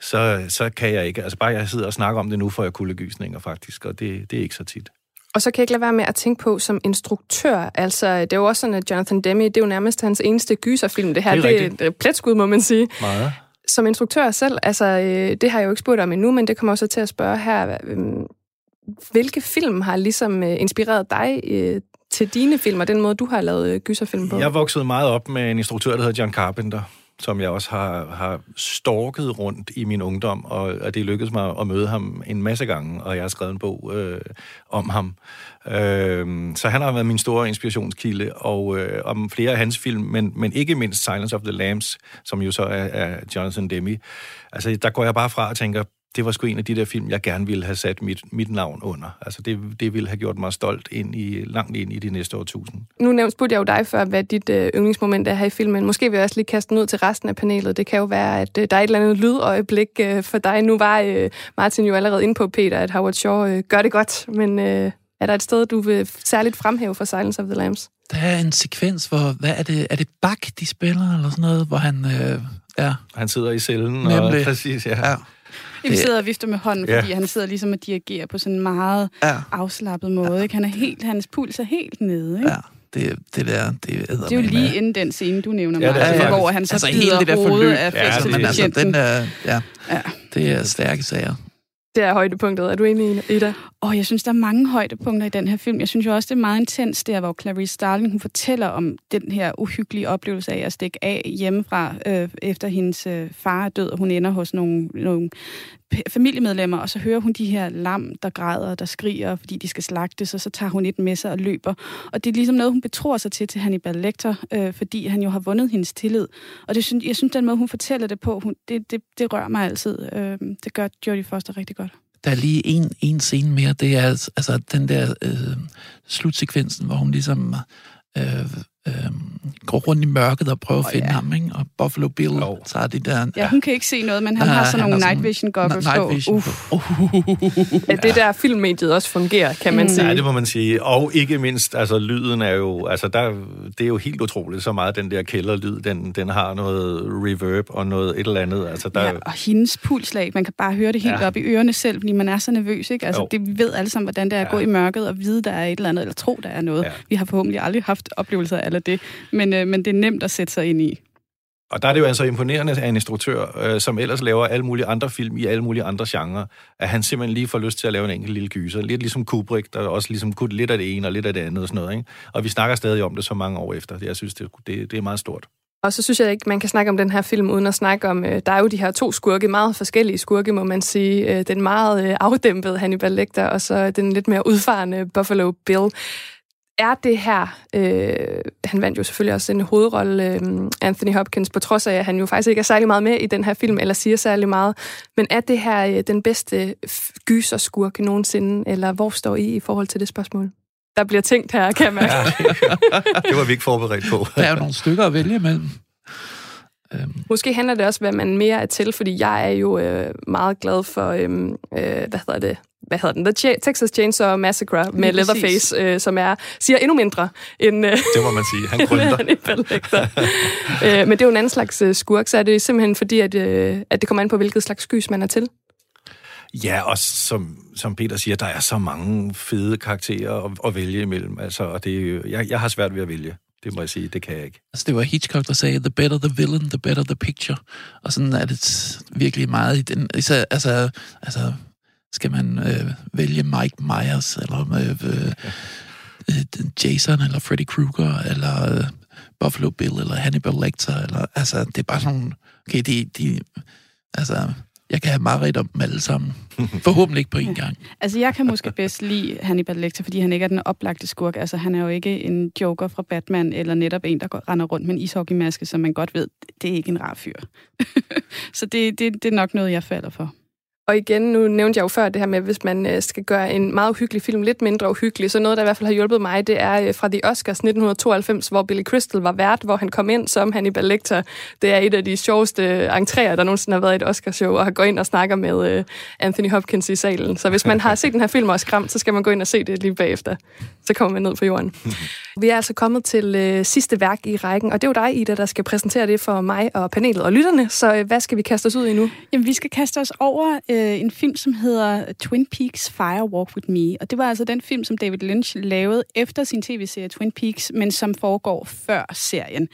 så, så kan jeg ikke. Altså bare jeg sidder og snakker om det nu, får jeg kuldegysninger faktisk, og det, det er ikke så tit. Og så kan jeg ikke lade være med at tænke på som instruktør. Altså, det er jo også sådan, at Jonathan Demme, det er jo nærmest hans eneste gyserfilm. Det her, det er, det er et pletskud, må man sige. Meget som instruktør selv, altså øh, det har jeg jo ikke spurgt om endnu, men det kommer også til at spørge her. Øh, hvilke film har ligesom øh, inspireret dig øh, til dine film, og den måde, du har lavet øh, gyserfilm på? Jeg voksede meget op med en instruktør, der hedder John Carpenter, som jeg også har, har storket rundt i min ungdom, og, og det lykkedes mig at møde ham en masse gange, og jeg har skrevet en bog øh, om ham. Øh, så han har været min store inspirationskilde, og øh, om flere af hans film, men, men ikke mindst Silence of the Lambs, som jo så er, er Jonathan Demme. Altså, der går jeg bare fra og tænker, det var sgu en af de der film, jeg gerne ville have sat mit, mit navn under. Altså det, det ville have gjort mig stolt ind i, langt ind i de næste årtusind. Nu nævnte spurgte jeg jo dig før, hvad dit øh, yndlingsmoment er her i filmen. Måske vil jeg også lige kaste den ud til resten af panelet. Det kan jo være, at øh, der er et eller andet lydøjeblik øh, for dig. Nu var øh, Martin jo allerede inde på, Peter, at Howard Shaw øh, gør det godt, men øh, er der et sted, du vil særligt fremhæve for Silence of the Lambs? Der er en sekvens, hvor, hvad er det, er det Bak, de spiller, eller sådan noget, hvor han, øh, ja. Han sidder i cellen, Nemlig. og præcis, ja. ja. Vi sidder og vifter med hånden, fordi ja. han sidder ligesom og dirigerer på sådan en meget ja. afslappet måde. Ja. Ikke? Han er helt, hans puls er helt nede. Ikke? Ja. Det, det der, det Det er jo lige inden den scene, du nævner, Ja, det er Martin, det hvor han så Altså, hele det der hovedet forløb. af Ja, det er- fængselsbetjenten. Men altså, den er, ja, Ja. det er stærke sager. Det er højdepunktet. Er du enig, Ida? Og jeg synes, der er mange højdepunkter i den her film. Jeg synes jo også, det er meget intens, der hvor Clarice Starling hun fortæller om den her uhyggelige oplevelse af at stikke af hjemmefra, øh, efter hendes øh, far er død, og hun ender hos nogle, nogle familiemedlemmer, og så hører hun de her lam, der græder og der skriger, fordi de skal slagtes, og så tager hun et med sig og løber. Og det er ligesom noget, hun betror sig til til Hannibal Lecter, øh, fordi han jo har vundet hendes tillid. Og det synes, jeg synes, den måde, hun fortæller det på, hun, det, det, det rører mig altid. Øh, det gør Jodie Foster rigtig godt. Der er lige en, en scene mere, det er altså, altså den der øh, slutsekvensen, hvor hun ligesom øh, øh, går rundt i mørket og prøver oh, at finde ja. ham, ikke? og Buffalo Bill oh. tager det der... Ja, hun kan ikke se noget, men han ja, har sådan nogle night vision goggles night vision. på. Uh. ja, det der filmmediet også fungerer, kan man mm. sige. Ja, det må man sige. Og ikke mindst, altså lyden er jo, altså der, det er jo helt utroligt, så meget den der kælderlyd, den, den har noget reverb og noget et eller andet. Altså, der... Ja, og hendes pulslag, man kan bare høre det helt ja. op i ørerne selv, fordi man er så nervøs, ikke? Altså, det, vi ved alle sammen, hvordan det er at ja. gå i mørket og vide, der er et eller andet, eller tro, der er noget. Ja. Vi har forhåbentlig aldrig haft oplevelser af det, men, øh, men det er nemt at sætte sig ind i. Og der er det jo altså imponerende af en instruktør, øh, som ellers laver alle mulige andre film i alle mulige andre genrer, at han simpelthen lige får lyst til at lave en enkelt lille gyser. Lidt ligesom Kubrick, der også ligesom kunne lidt af det ene og lidt af det andet og sådan noget. Ikke? Og vi snakker stadig om det så mange år efter. Jeg synes, det, det, det er meget stort. Og så synes jeg ikke, man kan snakke om den her film uden at snakke om, øh, der er jo de her to skurke, meget forskellige skurke, må man sige. Øh, den meget øh, afdæmpede Hannibal Lecter, og så den lidt mere udfarende Buffalo Bill er det her, øh, han vandt jo selvfølgelig også en hovedrolle, øh, Anthony Hopkins, på trods af, at han jo faktisk ikke er særlig meget med i den her film, eller siger særlig meget. Men er det her øh, den bedste gyserskurk nogensinde, eller hvor står I i forhold til det spørgsmål? Der bliver tænkt her, kan jeg mærke. det var vi ikke forberedt på. Der er jo nogle stykker at vælge imellem. Øhm. Måske handler det også, hvad man mere er til, fordi jeg er jo øh, meget glad for, øh, øh, hvad hedder det, hvad hedder den? The Ch- Texas Chainsaw Massacre med Lige Leatherface, øh, som er siger endnu mindre end... Øh, det må man sige. Han grønter. øh, men det er jo en anden slags øh, skurk, så er det simpelthen fordi, at, øh, at det kommer an på, hvilket slags skys man er til. Ja, og som, som Peter siger, der er så mange fede karakterer at, at vælge imellem. Altså, og det, jeg, jeg har svært ved at vælge. Det må jeg sige, det kan jeg ikke. Altså, det var Hitchcock, der sagde, the better the villain, the better the picture. Og sådan er det virkelig meget i den... Altså, altså, altså skal man øh, vælge Mike Myers, eller øh, øh, Jason, eller Freddy Krueger, eller øh, Buffalo Bill, eller Hannibal Lecter, eller, altså, det er bare sådan, okay, de, de, altså, jeg kan have meget om dem alle sammen. Forhåbentlig ikke på en gang. Altså, jeg kan måske bedst lide Hannibal Lecter, fordi han ikke er den oplagte skurk. Altså, han er jo ikke en joker fra Batman, eller netop en, der går, render rundt med en ishockeymaske, som man godt ved, det er ikke en rar fyr. så det, det, det er nok noget, jeg falder for. Og igen, nu nævnte jeg jo før det her med, hvis man øh, skal gøre en meget uhyggelig film lidt mindre uhyggelig, så noget, der i hvert fald har hjulpet mig, det er øh, fra The Oscars 1992, hvor Billy Crystal var vært, hvor han kom ind som Hannibal Lecter. Det er et af de sjoveste entréer, der nogensinde har været i et Oscarshow, og har gået ind og snakker med Anthony Hopkins i salen. Så hvis man har set den her film og skræmt, så skal man gå ind og se det lige bagefter. Så kommer man ned på jorden. Vi er altså kommet til sidste værk i rækken, og det er jo dig, Ida, der skal præsentere det for mig og panelet og lytterne. Så hvad skal vi kaste os ud i nu? Jamen, vi skal kaste os over øh, en film, som hedder Twin Peaks Fire Walk With Me. Og det var altså den film, som David Lynch lavede efter sin tv-serie Twin Peaks, men som foregår før serien.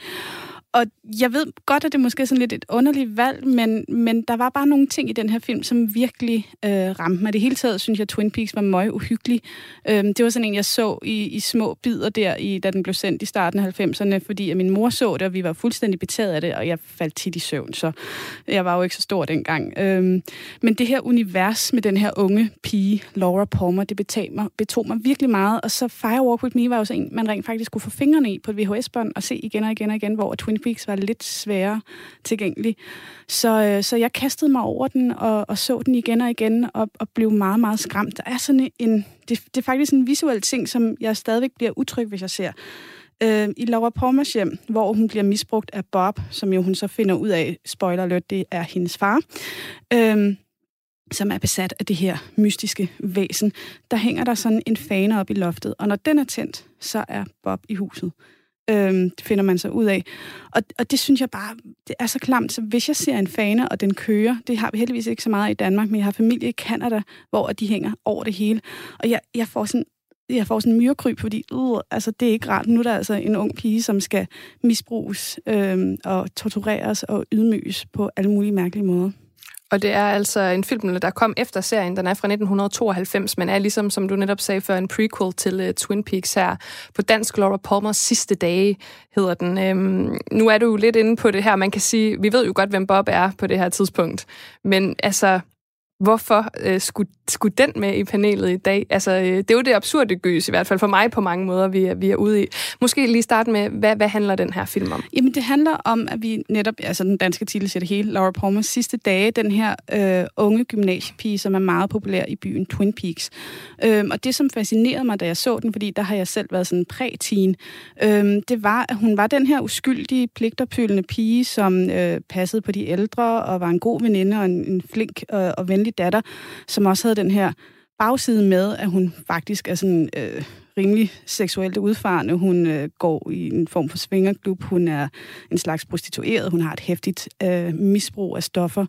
Og jeg ved godt, at det måske er sådan lidt et underligt valg, men, men der var bare nogle ting i den her film, som virkelig øh, ramte mig. Det hele taget synes jeg, at Twin Peaks var meget uhyggelig. Øhm, det var sådan en, jeg så i, i små bidder der, i, da den blev sendt i starten af 90'erne, fordi at min mor så det, og vi var fuldstændig betaget af det, og jeg faldt tit i søvn, så jeg var jo ikke så stor dengang. Øhm, men det her univers med den her unge pige, Laura Palmer, det betog mig, betog mig virkelig meget, og så Firewalk With Me var jo sådan en, man rent faktisk kunne få fingrene i på et VHS-bånd og se igen og igen og igen, hvor Twin Peaks var lidt sværere tilgængelig. Så, øh, så jeg kastede mig over den og, og så den igen og igen og, og blev meget, meget skræmt. Der er sådan en... Det, det er faktisk en visuel ting, som jeg stadigvæk bliver utryg, hvis jeg ser. Øh, I Laura Palmers hjem, hvor hun bliver misbrugt af Bob, som jo hun så finder ud af, spoiler alert, det er hendes far. Øh, som er besat af det her mystiske væsen, der hænger der sådan en fane op i loftet, og når den er tændt, så er Bob i huset. Øhm, det finder man så ud af. Og, og det synes jeg bare, det er så klamt. Så hvis jeg ser en fane, og den kører, det har vi heldigvis ikke så meget i Danmark, men jeg har familie i Canada, hvor de hænger over det hele. Og jeg, jeg får sådan jeg får sådan en myrekryb, fordi uh, altså, det er ikke rart. Nu er der altså en ung pige, som skal misbruges øhm, og tortureres og ydmyges på alle mulige mærkelige måder. Og det er altså en film, der kom efter serien. Den er fra 1992, men er ligesom, som du netop sagde før, en prequel til uh, Twin Peaks her. På dansk Laura Palmers sidste dage hedder den. Øhm, nu er du lidt inde på det her. Man kan sige, vi ved jo godt, hvem Bob er på det her tidspunkt. Men altså, hvorfor øh, skulle, skulle den med i panelet i dag? Altså, øh, det er jo det absurde gys, i hvert fald for mig på mange måder, vi er, vi er ude i. Måske lige starte med, hvad, hvad handler den her film om? Jamen, det handler om, at vi netop, altså den danske titel siger det hele, Laura Palmers sidste dage, den her øh, unge gymnasiepige, som er meget populær i byen Twin Peaks. Øhm, og det, som fascinerede mig, da jeg så den, fordi der har jeg selv været sådan præ-teen, øhm, det var, at hun var den her uskyldige, pligtopfyldende pige, som øh, passede på de ældre og var en god veninde og en, en flink øh, og venlig datter, som også havde den her bagside med, at hun faktisk er sådan øh, rimelig seksuelt udfarende. Hun øh, går i en form for svingerklub. Hun er en slags prostitueret. Hun har et hæftigt øh, misbrug af stoffer.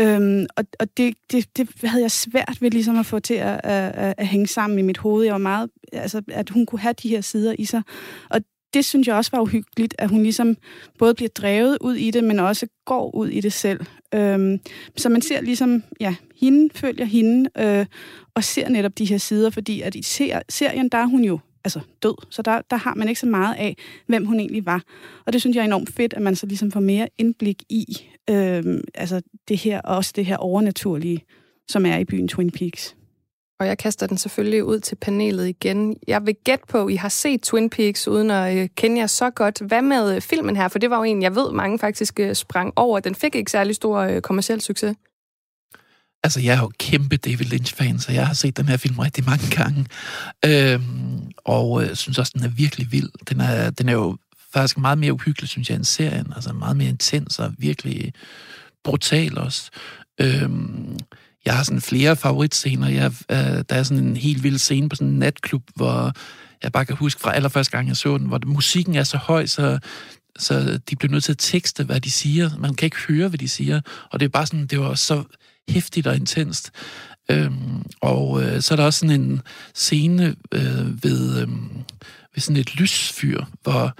Øhm, og og det, det, det havde jeg svært ved ligesom at få til at, at, at hænge sammen i mit hoved. Jeg var meget, altså, at hun kunne have de her sider i sig. Og det synes jeg også var uhyggeligt, at hun ligesom både bliver drevet ud i det, men også går ud i det selv. Øhm, så man ser ligesom, ja, hende følger hende, øh, og ser netop de her sider, fordi at i ser, serien, der er hun jo altså død, så der, der har man ikke så meget af, hvem hun egentlig var. Og det synes jeg er enormt fedt, at man så ligesom får mere indblik i øh, altså det her, og også det her overnaturlige, som er i byen Twin Peaks. Og jeg kaster den selvfølgelig ud til panelet igen. Jeg vil gætte på, at I har set Twin Peaks, uden at øh, kende jer så godt. Hvad med øh, filmen her? For det var jo en, jeg ved, mange faktisk øh, sprang over. Den fik ikke særlig stor kommersiel succes. Altså, jeg er jo kæmpe David Lynch-fan, så jeg har set den her film rigtig mange gange. Øhm, og øh, synes også, den er virkelig vild. Den er, den er jo faktisk meget mere uhyggelig, synes jeg, end serien. Altså meget mere intens og virkelig brutal også. Øhm, jeg har sådan flere favoritscener. Jeg, øh, der er sådan en helt vild scene på sådan en natklub, hvor jeg bare kan huske fra allerførste gang, jeg så den, hvor musikken er så høj, så, så de bliver nødt til at tekste, hvad de siger. Man kan ikke høre, hvad de siger. Og det er bare sådan, det var så hæftigt og intenst. Øhm, og øh, så er der også sådan en scene øh, ved, øh, ved sådan et lysfyr, hvor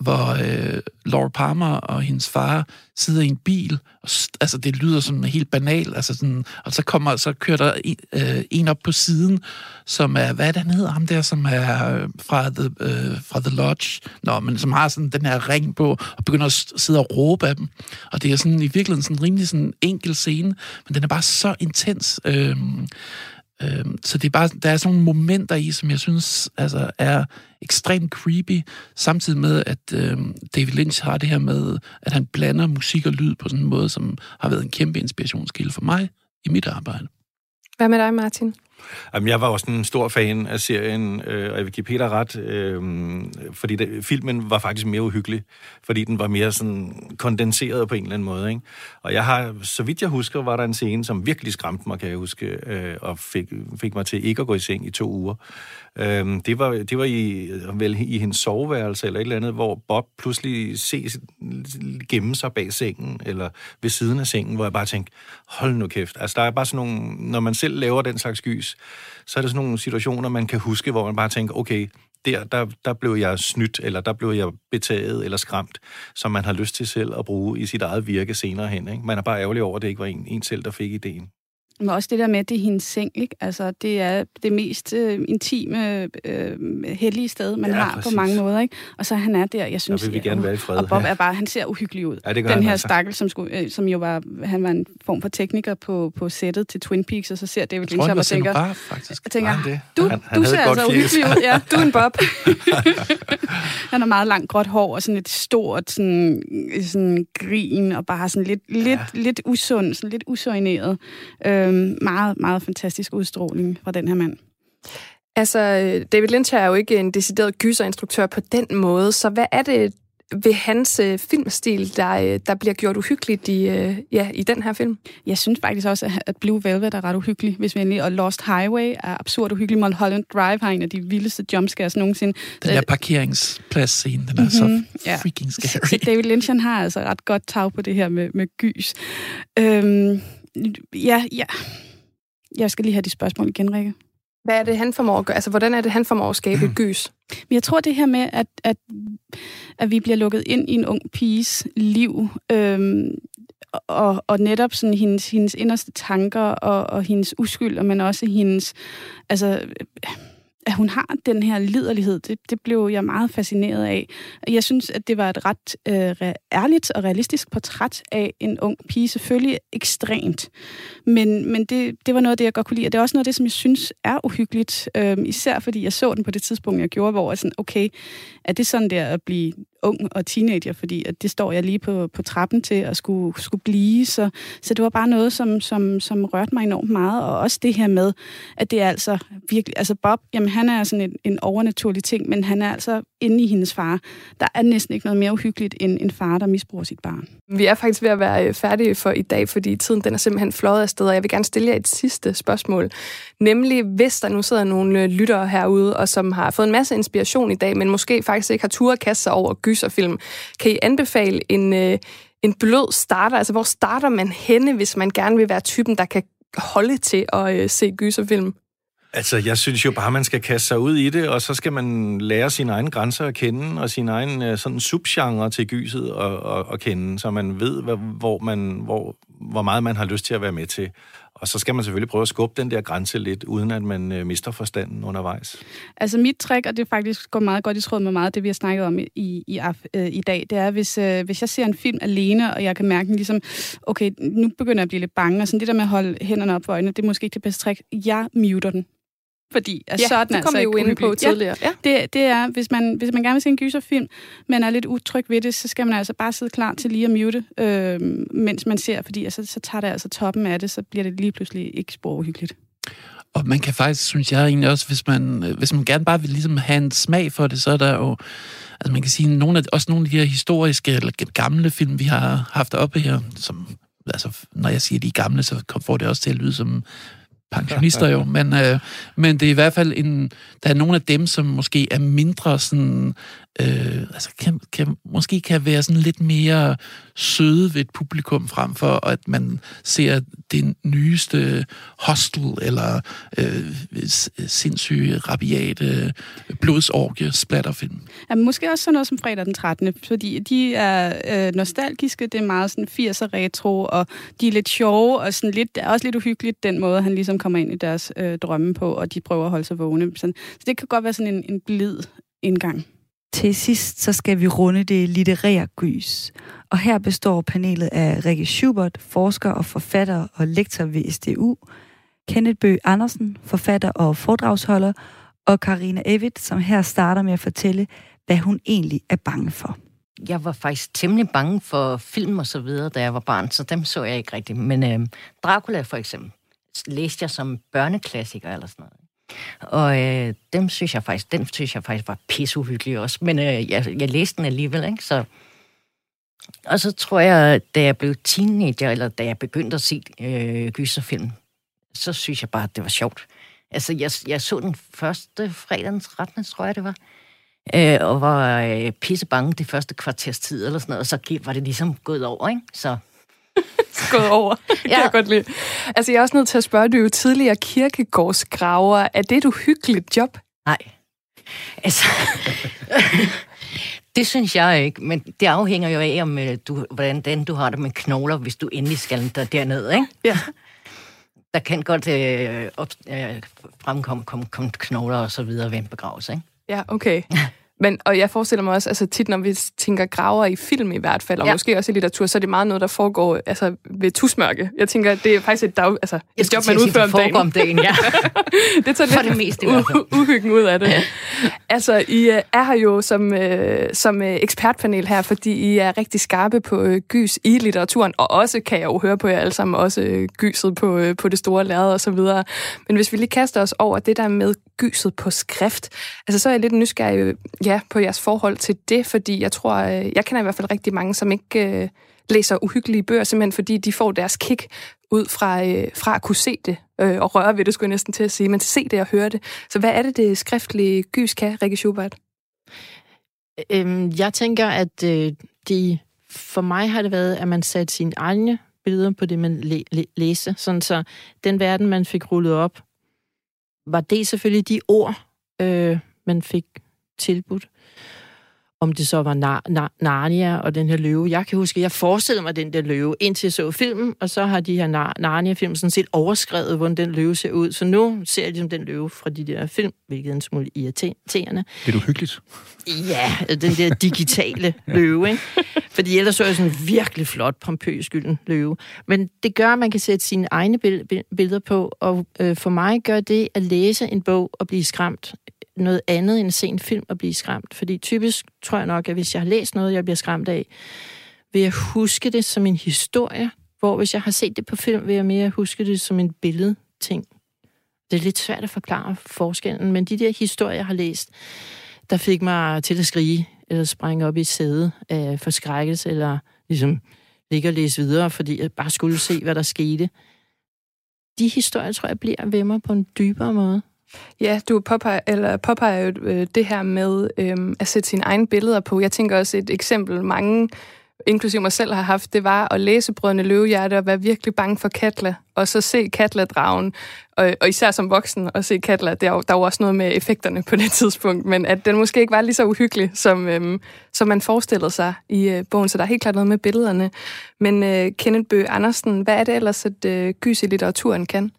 hvor øh, Laura Palmer og hendes far sidder i en bil, og altså det lyder som helt banalt, altså sådan, og så kommer så kører der en, øh, en op på siden, som er, hvad er det, han hedder, ham der, som er øh, fra The, øh, fra The Lodge, Nå, men som har sådan den her ring på, og begynder at sidde og råbe af dem, og det er sådan i virkeligheden sådan en rimelig sådan enkel scene, men den er bare så intens, øh, Øhm, så det er bare, der er sådan nogle momenter i, som jeg synes altså, er ekstremt creepy, samtidig med, at øhm, David Lynch har det her med, at han blander musik og lyd på sådan en måde, som har været en kæmpe inspirationskilde for mig i mit arbejde. Hvad med dig, Martin? Jamen, jeg var også en stor fan af serien, øh, og jeg vil give Peter ret, øh, fordi det, filmen var faktisk mere uhyggelig, fordi den var mere sådan kondenseret på en eller anden måde. Ikke? Og jeg har, så vidt jeg husker, var der en scene, som virkelig skræmte mig, kan jeg huske, øh, og fik, fik mig til ikke at gå i seng i to uger. Øhm, det var, det var i, vel i hendes soveværelse eller et eller andet, hvor Bob pludselig ses gemme sig bag sengen, eller ved siden af sengen, hvor jeg bare tænkte, hold nu kæft. Altså, der er bare sådan nogle, når man selv laver den slags gys, så er der sådan nogle situationer, man kan huske, hvor man bare tænker, okay, der, der, der blev jeg snydt, eller der blev jeg betaget eller skræmt, som man har lyst til selv at bruge i sit eget virke senere hen. Ikke? Man er bare ærgerlig over, at det ikke var en, en selv, der fik ideen. Men også det der med, at det er hendes seng, ikke? Altså, det er det mest øh, intime, øh, hellige sted, man ja, har præcis. på mange måder, ikke? Og så han er der, jeg synes... Jeg vil vi gerne være i fred. Og Bob er bare, han ser uhyggelig ud. Ja, det Den her altså. stakkel, som, skulle, øh, som jo var, han var en form for tekniker på, på sættet til Twin Peaks, og så ser David Lynch op og tænker... faktisk. Jeg tænker, det? du, han, han du ser altså uhyggelig ud. Ja, du er en Bob. han har meget langt gråt hår og sådan et stort sådan, sådan grin, og bare sådan lidt, ja. lidt, lidt usund, sådan lidt usøjneret. Øhm, meget, meget fantastisk udstråling fra den her mand. Altså, David Lynch er jo ikke en decideret gyserinstruktør på den måde, så hvad er det ved hans øh, filmstil, der, øh, der bliver gjort uhyggeligt i, øh, ja, i den her film? Jeg synes faktisk også, at Blue Velvet er ret uhyggelig, hvis vi endelig, og Lost Highway er absurd uhyggelig. Mulholland Drive har en af de vildeste jumpscares nogensinde. Den der parkeringsplads-scene, den er mm-hmm, så freaking scary. Så David Lynch han har altså ret godt tag på det her med, med gys. Øhm, ja, ja. Jeg skal lige have de spørgsmål igen, Rikke. Hvad er det, han formår at gøre? Altså, hvordan er det, han formår at skabe gys? Men jeg tror, det her med, at, at, at vi bliver lukket ind i en ung piges liv, øhm, og, og netop sådan hendes, hendes inderste tanker og, og hendes uskyld, men også hendes, altså at hun har den her liderlighed, det, det blev jeg meget fascineret af. Jeg synes, at det var et ret øh, ærligt og realistisk portræt af en ung pige. Selvfølgelig ekstremt. Men, men det, det var noget af det, jeg godt kunne lide. Og det er også noget af det, som jeg synes er uhyggeligt. Øh, især fordi jeg så den på det tidspunkt, jeg gjorde, hvor jeg sådan, okay, er det sådan der at blive ung og teenager, fordi at det står jeg lige på, på trappen til at skulle, skulle blive. Så, så det var bare noget, som, som, som rørte mig enormt meget. Og også det her med, at det er altså virkelig... Altså Bob, jamen han er sådan en, en overnaturlig ting, men han er altså inde i hendes far. Der er næsten ikke noget mere uhyggeligt end en far, der misbruger sit barn. Vi er faktisk ved at være øh, færdige for i dag, fordi tiden den er simpelthen fløjet afsted, og jeg vil gerne stille jer et sidste spørgsmål. Nemlig, hvis der nu sidder nogle øh, lyttere herude, og som har fået en masse inspiration i dag, men måske faktisk ikke har tur at kaste sig over gyserfilm, kan I anbefale en, øh, en blød starter? Altså, hvor starter man henne, hvis man gerne vil være typen, der kan holde til at øh, se gyserfilm? Altså, jeg synes jo bare, man skal kaste sig ud i det, og så skal man lære sine egne grænser at kende, og sin egen øh, sådan subgenre til gyset at, at, at kende, så man ved, hvor, man, hvor, hvor meget man har lyst til at være med til. Og så skal man selvfølgelig prøve at skubbe den der grænse lidt, uden at man øh, mister forstanden undervejs. Altså mit trick, og det faktisk går meget godt i tråd med meget det, vi har snakket om i, i, øh, i dag, det er, hvis, øh, hvis jeg ser en film alene, og jeg kan mærke ligesom, okay, nu begynder jeg at blive lidt bange, og sådan det der med at holde hænderne op for øjnene, det er måske ikke det bedste trick. Jeg muter den fordi at ja, så den det altså kom jo inde på tidligere. Ja, ja. Det, det er, hvis man, hvis man gerne vil se en gyserfilm, men er lidt utryg ved det, så skal man altså bare sidde klar til lige at mute, øh, mens man ser, fordi altså, så tager det altså toppen af det, så bliver det lige pludselig ikke spor uhyggeligt. Og man kan faktisk, synes jeg egentlig også, hvis man, hvis man gerne bare vil ligesom have en smag for det, så er der jo, altså man kan sige, nogle af, også nogle af de her historiske eller gamle film, vi har haft oppe her, som altså, når jeg siger de er gamle, så får det også til at lyde som pensionister jo, men, øh, men det er i hvert fald en, der er nogle af dem, som måske er mindre sådan, øh, altså kan, kan, måske kan være sådan lidt mere søde ved et publikum frem for, at man ser den nyeste hostel eller øh, sindssyge, rabiate blodsorgie splatterfilm. Ja, måske også sådan noget som fredag den 13. Fordi de er øh, nostalgiske, det er meget sådan 80'er retro, og de er lidt sjove, og sådan lidt, det er også lidt uhyggeligt, den måde, han ligesom kommer ind i deres øh, drømme på, og de prøver at holde sig vågne. Sådan, så det kan godt være sådan en, en blid indgang. Til sidst så skal vi runde det litterære gys. Og her består panelet af Rikke Schubert, forsker og forfatter og lektor ved SDU, Kenneth Bø Andersen, forfatter og foredragsholder, og Karina Evitt, som her starter med at fortælle, hvad hun egentlig er bange for. Jeg var faktisk temmelig bange for film og så videre, da jeg var barn, så dem så jeg ikke rigtigt. Men øh, Dracula for eksempel læste jeg som børneklassiker eller sådan noget. Og øh, dem synes jeg faktisk, den synes jeg faktisk var pisseuhyggelig også. Men øh, jeg, jeg læste den alligevel, ikke? Så, og så tror jeg, da jeg blev teenager, eller da jeg begyndte at se øh, gyserfilm, så synes jeg bare, at det var sjovt. Altså, jeg, jeg så den første fredagens 13. tror jeg, det var. Øh, og var øh, pisse bange det første kvarters tid, eller sådan noget, og så var det ligesom gået over, ikke? Så gået over. Det ja. kan jeg godt lide. Altså, jeg er også nødt til at spørge, du er jo tidligere kirkegårdsgraver. Er det et uhyggeligt job? Nej. Altså, det synes jeg ikke, men det afhænger jo af, om øh, du, hvordan den, du har det med knogler, hvis du endelig skal der derned, ikke? Ja. Der kan godt øh, op, øh, fremkomme kom, kom knogler og så videre ved en begravelse, ikke? Ja, okay. Men, og jeg forestiller mig også, altså tit når vi tænker graver i film i hvert fald, og ja. måske også i litteratur, så er det meget noget, der foregår altså, ved tusmørke. Jeg tænker, det er faktisk et, dag, altså, et job, man udfører om dagen. om dagen. ja. det tager For det meste i hvert fald. uhyggen ud af det. Ja. Altså, I øh, er her jo som, øh, som øh, ekspertpanel her, fordi I er rigtig skarpe på øh, gys i litteraturen, og også, kan jeg jo høre på jer alle sammen, også øh, gyset på, øh, på det store lærred og så videre. Men hvis vi lige kaster os over det der med gyset på skrift, altså så er jeg lidt nysgerrig ja, på jeres forhold til det, fordi jeg tror, øh, jeg kender i hvert fald rigtig mange, som ikke øh, læser uhyggelige bøger, simpelthen fordi de får deres kick ud fra, øh, fra at kunne se det øh, og røre ved det, skulle jeg næsten til at sige, men se det og høre det. Så hvad er det, det skriftlige gys kan, Rikke Schubert? Øhm, jeg tænker, at øh, de, for mig har det været, at man satte sine egne billeder på det, man læ- læ- læser. Sådan så den verden, man fik rullet op, var det selvfølgelig de ord, øh, man fik tilbudt. om det så var Nar- Nar- Narnia og den her løve. Jeg kan huske, at jeg forestillede mig den der løve, indtil jeg så filmen, og så har de her Nar- Narnia-film sådan set overskrevet, hvordan den løve ser ud. Så nu ser jeg ligesom den løve fra de der film, hvilket er en smule irriterende. Det er uhyggeligt. Ja, den der digitale løve, ikke? Fordi ellers så er jeg sådan en virkelig flot, pompøs gylden løve. Men det gør, at man kan sætte sine egne bill- bill- billeder på, og øh, for mig gør det at læse en bog og blive skræmt noget andet end at se en film og blive skræmt. Fordi typisk tror jeg nok, at hvis jeg har læst noget, jeg bliver skræmt af, vil jeg huske det som en historie, hvor hvis jeg har set det på film, vil jeg mere huske det som en billedting. Det er lidt svært at forklare forskellen, men de der historier, jeg har læst, der fik mig til at skrige, eller sprænge op i sæde af forskrækkelse, eller ligesom ligge og læse videre, fordi jeg bare skulle se, hvad der skete. De historier, tror jeg, bliver ved mig på en dybere måde. Ja, du påpeger, eller påpeger jo øh, det her med øh, at sætte sine egne billeder på. Jeg tænker også et eksempel, mange, inklusive mig selv, har haft, det var at læse Brødrene Løvehjerte og være virkelig bange for Katla, og så se Katla-dragen, og, og især som voksen, og se Katla, der, der var også noget med effekterne på det tidspunkt, men at den måske ikke var lige så uhyggelig, som, øhm, som man forestillede sig i øh, bogen, så der er helt klart noget med billederne. Men øh, Kenneth Bøge Andersen, hvad er det ellers, at øh, gys i litteraturen kan?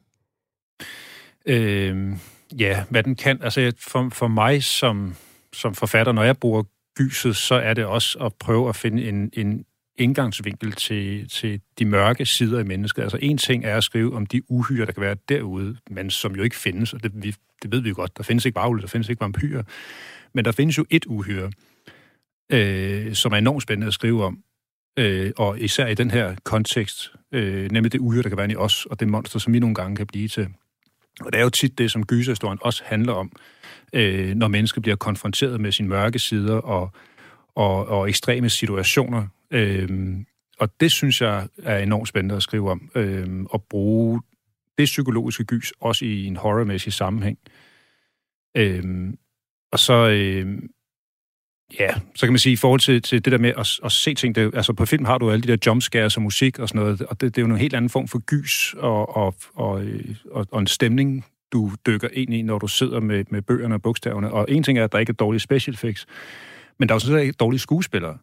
Øh, ja, hvad den kan. Altså for, for mig som, som forfatter, når jeg bruger gyset, så er det også at prøve at finde en, en indgangsvinkel til, til de mørke sider i mennesket. Altså en ting er at skrive om de uhyre, der kan være derude, men som jo ikke findes, og det, vi, det ved vi jo godt. Der findes ikke bagle, der findes ikke vampyrer. Men der findes jo et uhyre, øh, som er enormt spændende at skrive om, øh, og især i den her kontekst, øh, nemlig det uhyre, der kan være i os, og det monster, som vi nogle gange kan blive til. Og det er jo tit det, som gyserhistorien også handler om, øh, når mennesker bliver konfronteret med sine mørke sider og, og, og ekstreme situationer. Øh, og det synes jeg er enormt spændende at skrive om, øh, og bruge det psykologiske gys også i en horrormæssig sammenhæng. Øh, og så, øh, ja, så kan man sige, i forhold til, til det der med at, at se ting, det, altså på film har du alle de der jumpscares og musik og sådan noget, og det, det er jo en helt anden form for gys og, og, og, og, og en stemning, du dykker ind i, når du sidder med, med bøgerne og bogstaverne. Og en ting er, at der ikke er dårlige special effects, men der er jo sådan ikke dårlige skuespillere,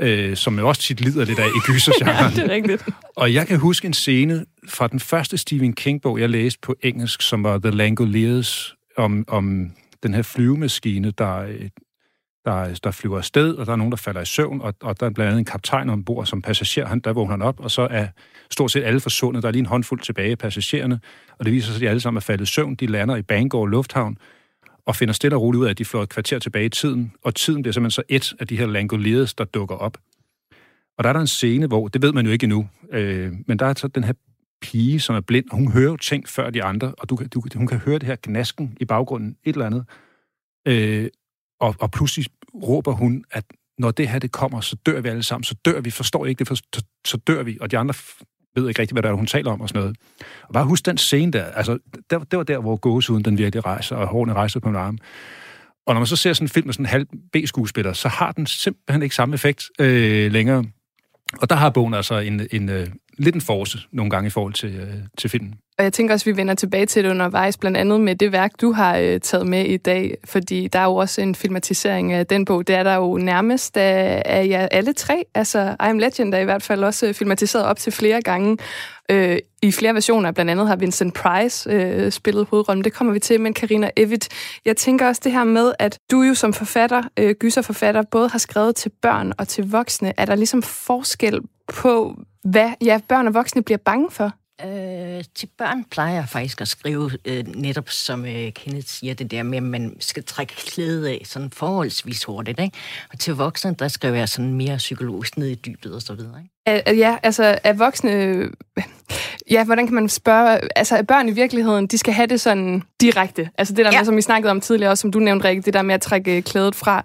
øh, som jo også tit lider lidt af i gysergenren. det er rigtigt. Og jeg kan huske en scene fra den første Stephen King-bog, jeg læste på engelsk, som var The Langoliers, om, om den her flyvemaskine, der, der, der flyver afsted, og der er nogen, der falder i søvn, og, og der er blandt andet en kaptajn ombord som passager, han, der vågner han op, og så er stort set alle forsvundet. Der er lige en håndfuld tilbage af passagererne, og det viser sig, at de alle sammen er faldet i søvn. De lander i Bangor Lufthavn, og finder stille og roligt ud af, at de flår et kvarter tilbage i tiden, og tiden bliver simpelthen så et af de her Langoliers, der dukker op. Og der er der en scene, hvor, det ved man jo ikke endnu, øh, men der er så den her pige, som er blind, og hun hører ting før de andre, og du, du, hun kan høre det her gnasken i baggrunden, et eller andet. Øh, og, og pludselig råber hun, at når det her det kommer, så dør vi alle sammen, så dør vi, forstår I ikke det, for, så, så dør vi, og de andre ved ikke rigtigt, hvad der er, hun taler om og sådan noget. Og bare husk den scene der, altså, der, det var der, hvor gåsehuden den virkelig rejser, og hårene rejser på en arm. Og når man så ser sådan en film med sådan en halv B-skuespiller, så har den simpelthen ikke samme effekt øh, længere. Og der har bogen altså en, en, en, lidt en force nogle gange i forhold til, øh, til filmen. Og jeg tænker også, at vi vender tilbage til det undervejs, blandt andet med det værk, du har øh, taget med i dag, fordi der er jo også en filmatisering af den bog. Det er der jo nærmest af, af jer alle tre. Altså, I Am Legend er i hvert fald også øh, filmatiseret op til flere gange. Øh, I flere versioner, blandt andet har Vincent Price øh, spillet hovedrollen. Det kommer vi til, men Karina Evitt, jeg tænker også det her med, at du jo som forfatter, øh, gyserforfatter, både har skrevet til børn og til voksne. Er der ligesom forskel på, hvad ja, børn og voksne bliver bange for? Øh, til børn plejer jeg faktisk at skrive øh, netop, som øh, Kenneth siger, det der med, at man skal trække klædet af sådan forholdsvis hurtigt. Ikke? Og til voksne, der skriver jeg sådan mere psykologisk ned i dybet og så videre. Ikke? Ja, altså er voksne... Ja, hvordan kan man spørge... Altså er børn i virkeligheden, de skal have det sådan direkte. Altså det der ja. med, som vi snakkede om tidligere, også som du nævnte, Rikke, det der med at trække klædet fra.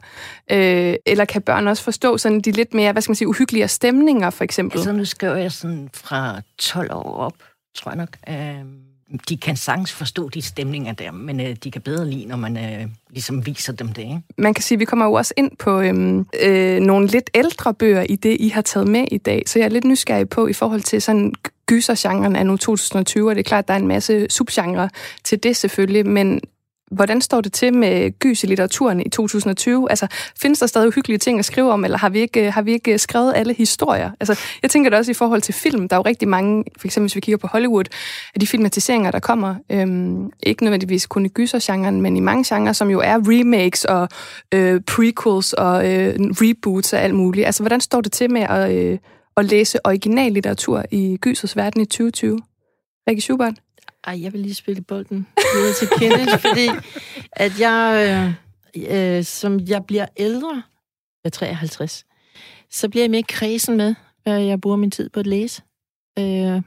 Øh, eller kan børn også forstå sådan de lidt mere, hvad skal man sige, uhyggelige stemninger, for eksempel? Altså nu skriver jeg sådan fra 12 år op, tror jeg nok. Øh, de kan sagtens forstå de stemninger der, men øh, de kan bedre lide, når man øh, ligesom viser dem det. Ikke? Man kan sige, at vi kommer jo også ind på øhm, øh, nogle lidt ældre bøger i det, I har taget med i dag. Så jeg er lidt nysgerrig på i forhold til sådan gysergenren af nu 2020, og det er klart, at der er en masse subgenre til det selvfølgelig, men hvordan står det til med gys i litteraturen i 2020? Altså, findes der stadig hyggelige ting at skrive om, eller har vi ikke, øh, har vi ikke skrevet alle historier? Altså, jeg tænker det også i forhold til film. Der er jo rigtig mange, for eksempel hvis vi kigger på Hollywood, af de filmatiseringer, der kommer, øhm, ikke nødvendigvis kun i gysergenren, men i mange genrer, som jo er remakes og øh, prequels og øh, reboots og alt muligt. Altså, hvordan står det til med at, øh, at læse original litteratur i gysers verden i 2020? Rikke Schubert? Ej, jeg vil lige spille bolden videre til Kenneth, fordi at jeg, øh, øh, som jeg bliver ældre, jeg er 53, så bliver jeg mere kredsen med, hvad jeg bruger min tid på at læse. Øh,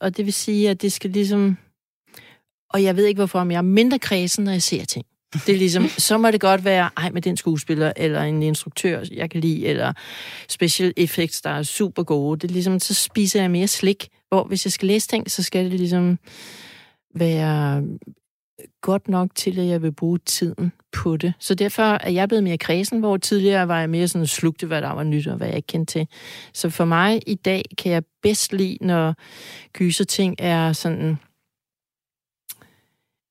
og det vil sige, at det skal ligesom... Og jeg ved ikke hvorfor, men jeg er mindre kredsen, når jeg ser ting. Det er ligesom, så må det godt være, ej, med den skuespiller, eller en instruktør, jeg kan lide, eller special effects, der er super gode. Det er ligesom, så spiser jeg mere slik, hvor hvis jeg skal læse ting, så skal det ligesom være godt nok til, at jeg vil bruge tiden på det. Så derfor er jeg blevet mere kredsen, hvor tidligere var jeg mere sådan slugte, hvad der var nyt og hvad jeg ikke kendte til. Så for mig i dag kan jeg bedst lide, når gyser ting er sådan...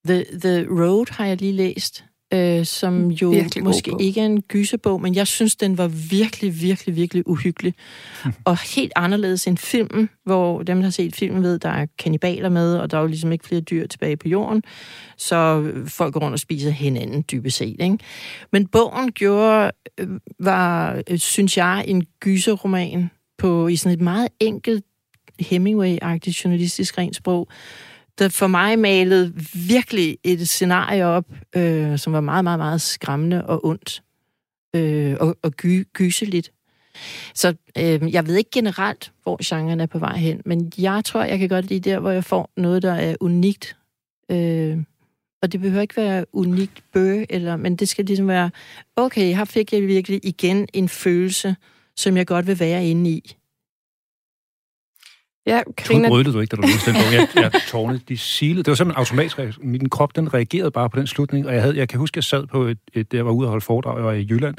The, The Road har jeg lige læst, øh, som jo Virkelig måske bog. ikke er en gyserbog, men jeg synes, den var virkelig, virkelig, virkelig uhyggelig. og helt anderledes end filmen, hvor dem, der har set filmen, ved, der er kannibaler med, og der er jo ligesom ikke flere dyr tilbage på jorden, så folk går rundt og spiser hinanden dybest set. Ikke? Men bogen gjorde, øh, var, øh, synes jeg, en gyserroman på, i sådan et meget enkelt Hemingway-agtigt journalistisk rent sprog, der for mig malede virkelig et scenarie op, øh, som var meget, meget, meget skræmmende og ondt. Øh, og, og gy, gyseligt. Så øh, jeg ved ikke generelt, hvor genren er på vej hen, men jeg tror, jeg kan godt lide der, hvor jeg får noget, der er unikt. Øh, og det behøver ikke være unikt bøge, eller, men det skal ligesom være, okay, her fik jeg virkelig igen en følelse, som jeg godt vil være inde i. Ja, Karina, brølede du ikke, da du læste den bog. Jeg, jeg tårnede, de silede. Det var simpelthen automatisk. reaktion. Min krop, den reagerede bare på den slutning. Og jeg, havde, jeg kan huske, jeg sad på et, et, jeg var ude og holde foredrag, jeg var i Jylland,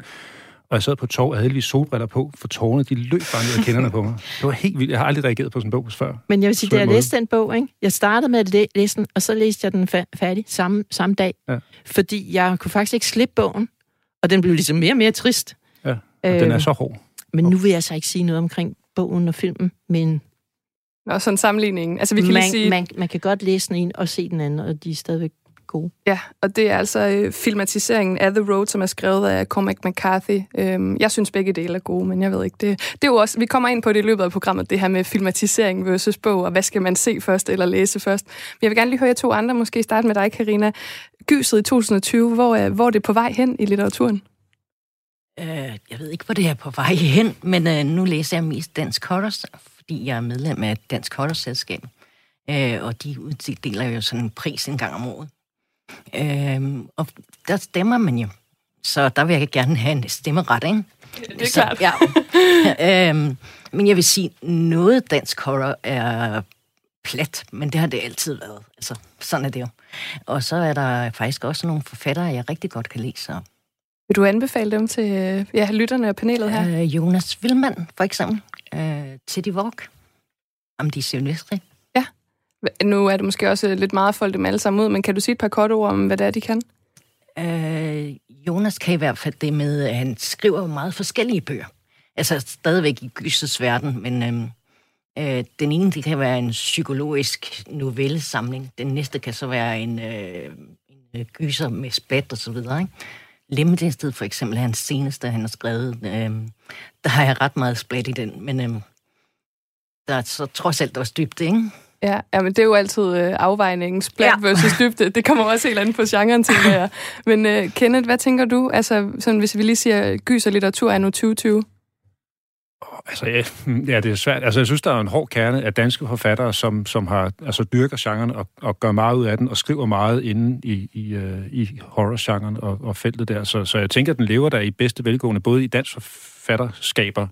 og jeg sad på tog og havde heldigvis solbriller på, for tårerne, de løb bare ned af kinderne på mig. Det var helt vildt. Jeg har aldrig reageret på sådan en bog før. Men jeg vil sige, da jeg måde. læste den bog, ikke? jeg startede med at læ- læse den, og så læste jeg den fa- færdig samme, samme dag. Ja. Fordi jeg kunne faktisk ikke slippe bogen, og den blev ligesom mere og mere trist. Ja, og den er Øh, så hård. Men nu vil jeg så ikke sige noget omkring bogen og filmen, men Nå, sådan en sammenligning. Altså, vi kan man, lige sige... man, man kan godt læse den ene og se den anden, og de er stadigvæk gode. Ja, og det er altså øh, filmatiseringen af The Road, som er skrevet af Cormac McCarthy. Øhm, jeg synes begge dele er gode, men jeg ved ikke, det, det er jo også, vi kommer ind på det i løbet af programmet, det her med filmatisering versus bog, og hvad skal man se først eller læse først. Men jeg vil gerne lige høre jer to andre, måske starte med dig, Karina. Gyset i 2020, hvor er, hvor er det på vej hen i litteraturen? Øh, jeg ved ikke, hvor det er på vej hen, men øh, nu læser jeg mest Dansk Hotters, fordi jeg er medlem af Dansk Hotters Selskab. Øh, og de uddeler jo sådan en pris en gang om året. Øh, og der stemmer man jo. Så der vil jeg gerne have en stemmeret, ikke? Det er Så, klart. Ja. øhm, men jeg vil sige, noget dansk horror er plat, men det har det altid været. Altså, sådan er det jo. Og så er der faktisk også nogle forfattere, jeg rigtig godt kan lide. Så. Vil du anbefale dem til øh, ja, lytterne og panelet her? Øh, Jonas Villmann, for eksempel. Øh, Teddy Walk. Om de Silvestri. Nu er det måske også lidt meget at folde dem alle sammen ud, men kan du sige et par korte ord om, hvad det er, de kan? Øh, Jonas kan i hvert fald det med, at han skriver jo meget forskellige bøger. Altså stadigvæk i gysets verden, men øhm, øh, den ene det kan være en psykologisk novellesamling. Den næste kan så være en, øh, en øh, gyser med splat og så videre. Ikke? Lemmetestet for eksempel er hans seneste, han har skrevet. Øh, der har jeg ret meget splat i den, men øh, der er så trods alt også dybt, ikke? Ja, ja men det er jo altid øh, afvejningen, splat. Ja. versus dybde. Det kommer også helt an på genren, tænker jeg. Men øh, Kenneth, hvad tænker du? Altså, sådan, hvis vi lige siger, gys og litteratur er nu 2020. Altså, ja, ja, det er svært. Altså, jeg synes, der er en hård kerne af danske forfattere, som, som har, altså, dyrker genren og, og gør meget ud af den, og skriver meget inde i, i, øh, i horror-genren og, og feltet der. Så, så jeg tænker, at den lever der i bedste velgående, både i dansk forfatterskaber,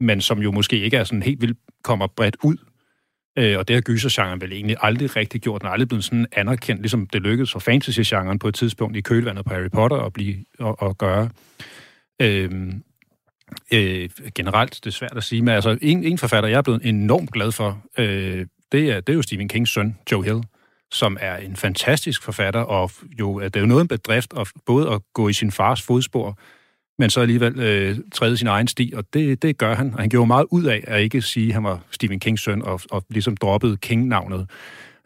men som jo måske ikke er sådan helt vildt, kommer bredt ud. Øh, og det har gysergenren vel egentlig aldrig rigtig gjort. Den er aldrig blevet sådan anerkendt, ligesom det lykkedes for fantasy-genren på et tidspunkt i kølvandet på Harry Potter at, blive, at, at gøre. Øh, Øh, generelt, det er svært at sige, men altså, en, en forfatter, jeg er blevet enormt glad for, øh, det, er, det er jo Stephen Kings søn, Joe Hill, som er en fantastisk forfatter, og jo, øh, det er jo noget en bedrift, at både at gå i sin fars fodspor, men så alligevel øh, træde sin egen sti, og det, det gør han. Og han gjorde meget ud af at ikke sige, at han var Stephen Kings søn, og, og ligesom droppede King-navnet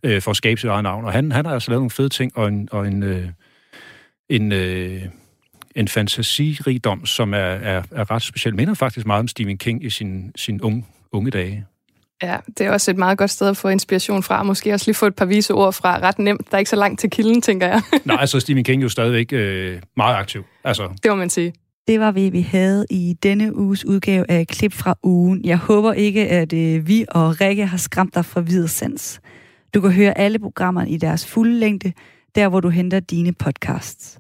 øh, for at skabe sit eget navn. Og han, han har altså lavet nogle fede ting, og en, og en, øh, en, øh, en fantasirigdom, som er, er, er ret speciel. Minder faktisk meget om Stephen King i sin, sin unge, unge dage. Ja, det er også et meget godt sted at få inspiration fra. Måske også lige få et par vise ord fra. Ret nemt. Der er ikke så langt til kilden, tænker jeg. Nej, altså Stephen King er jo stadigvæk øh, meget aktiv. Altså. Det må man sige. Det var, hvad vi havde i denne uges udgave af Klip fra ugen. Jeg håber ikke, at øh, vi og Rikke har skræmt dig fra videre sans. Du kan høre alle programmerne i deres fulde længde, der hvor du henter dine podcasts.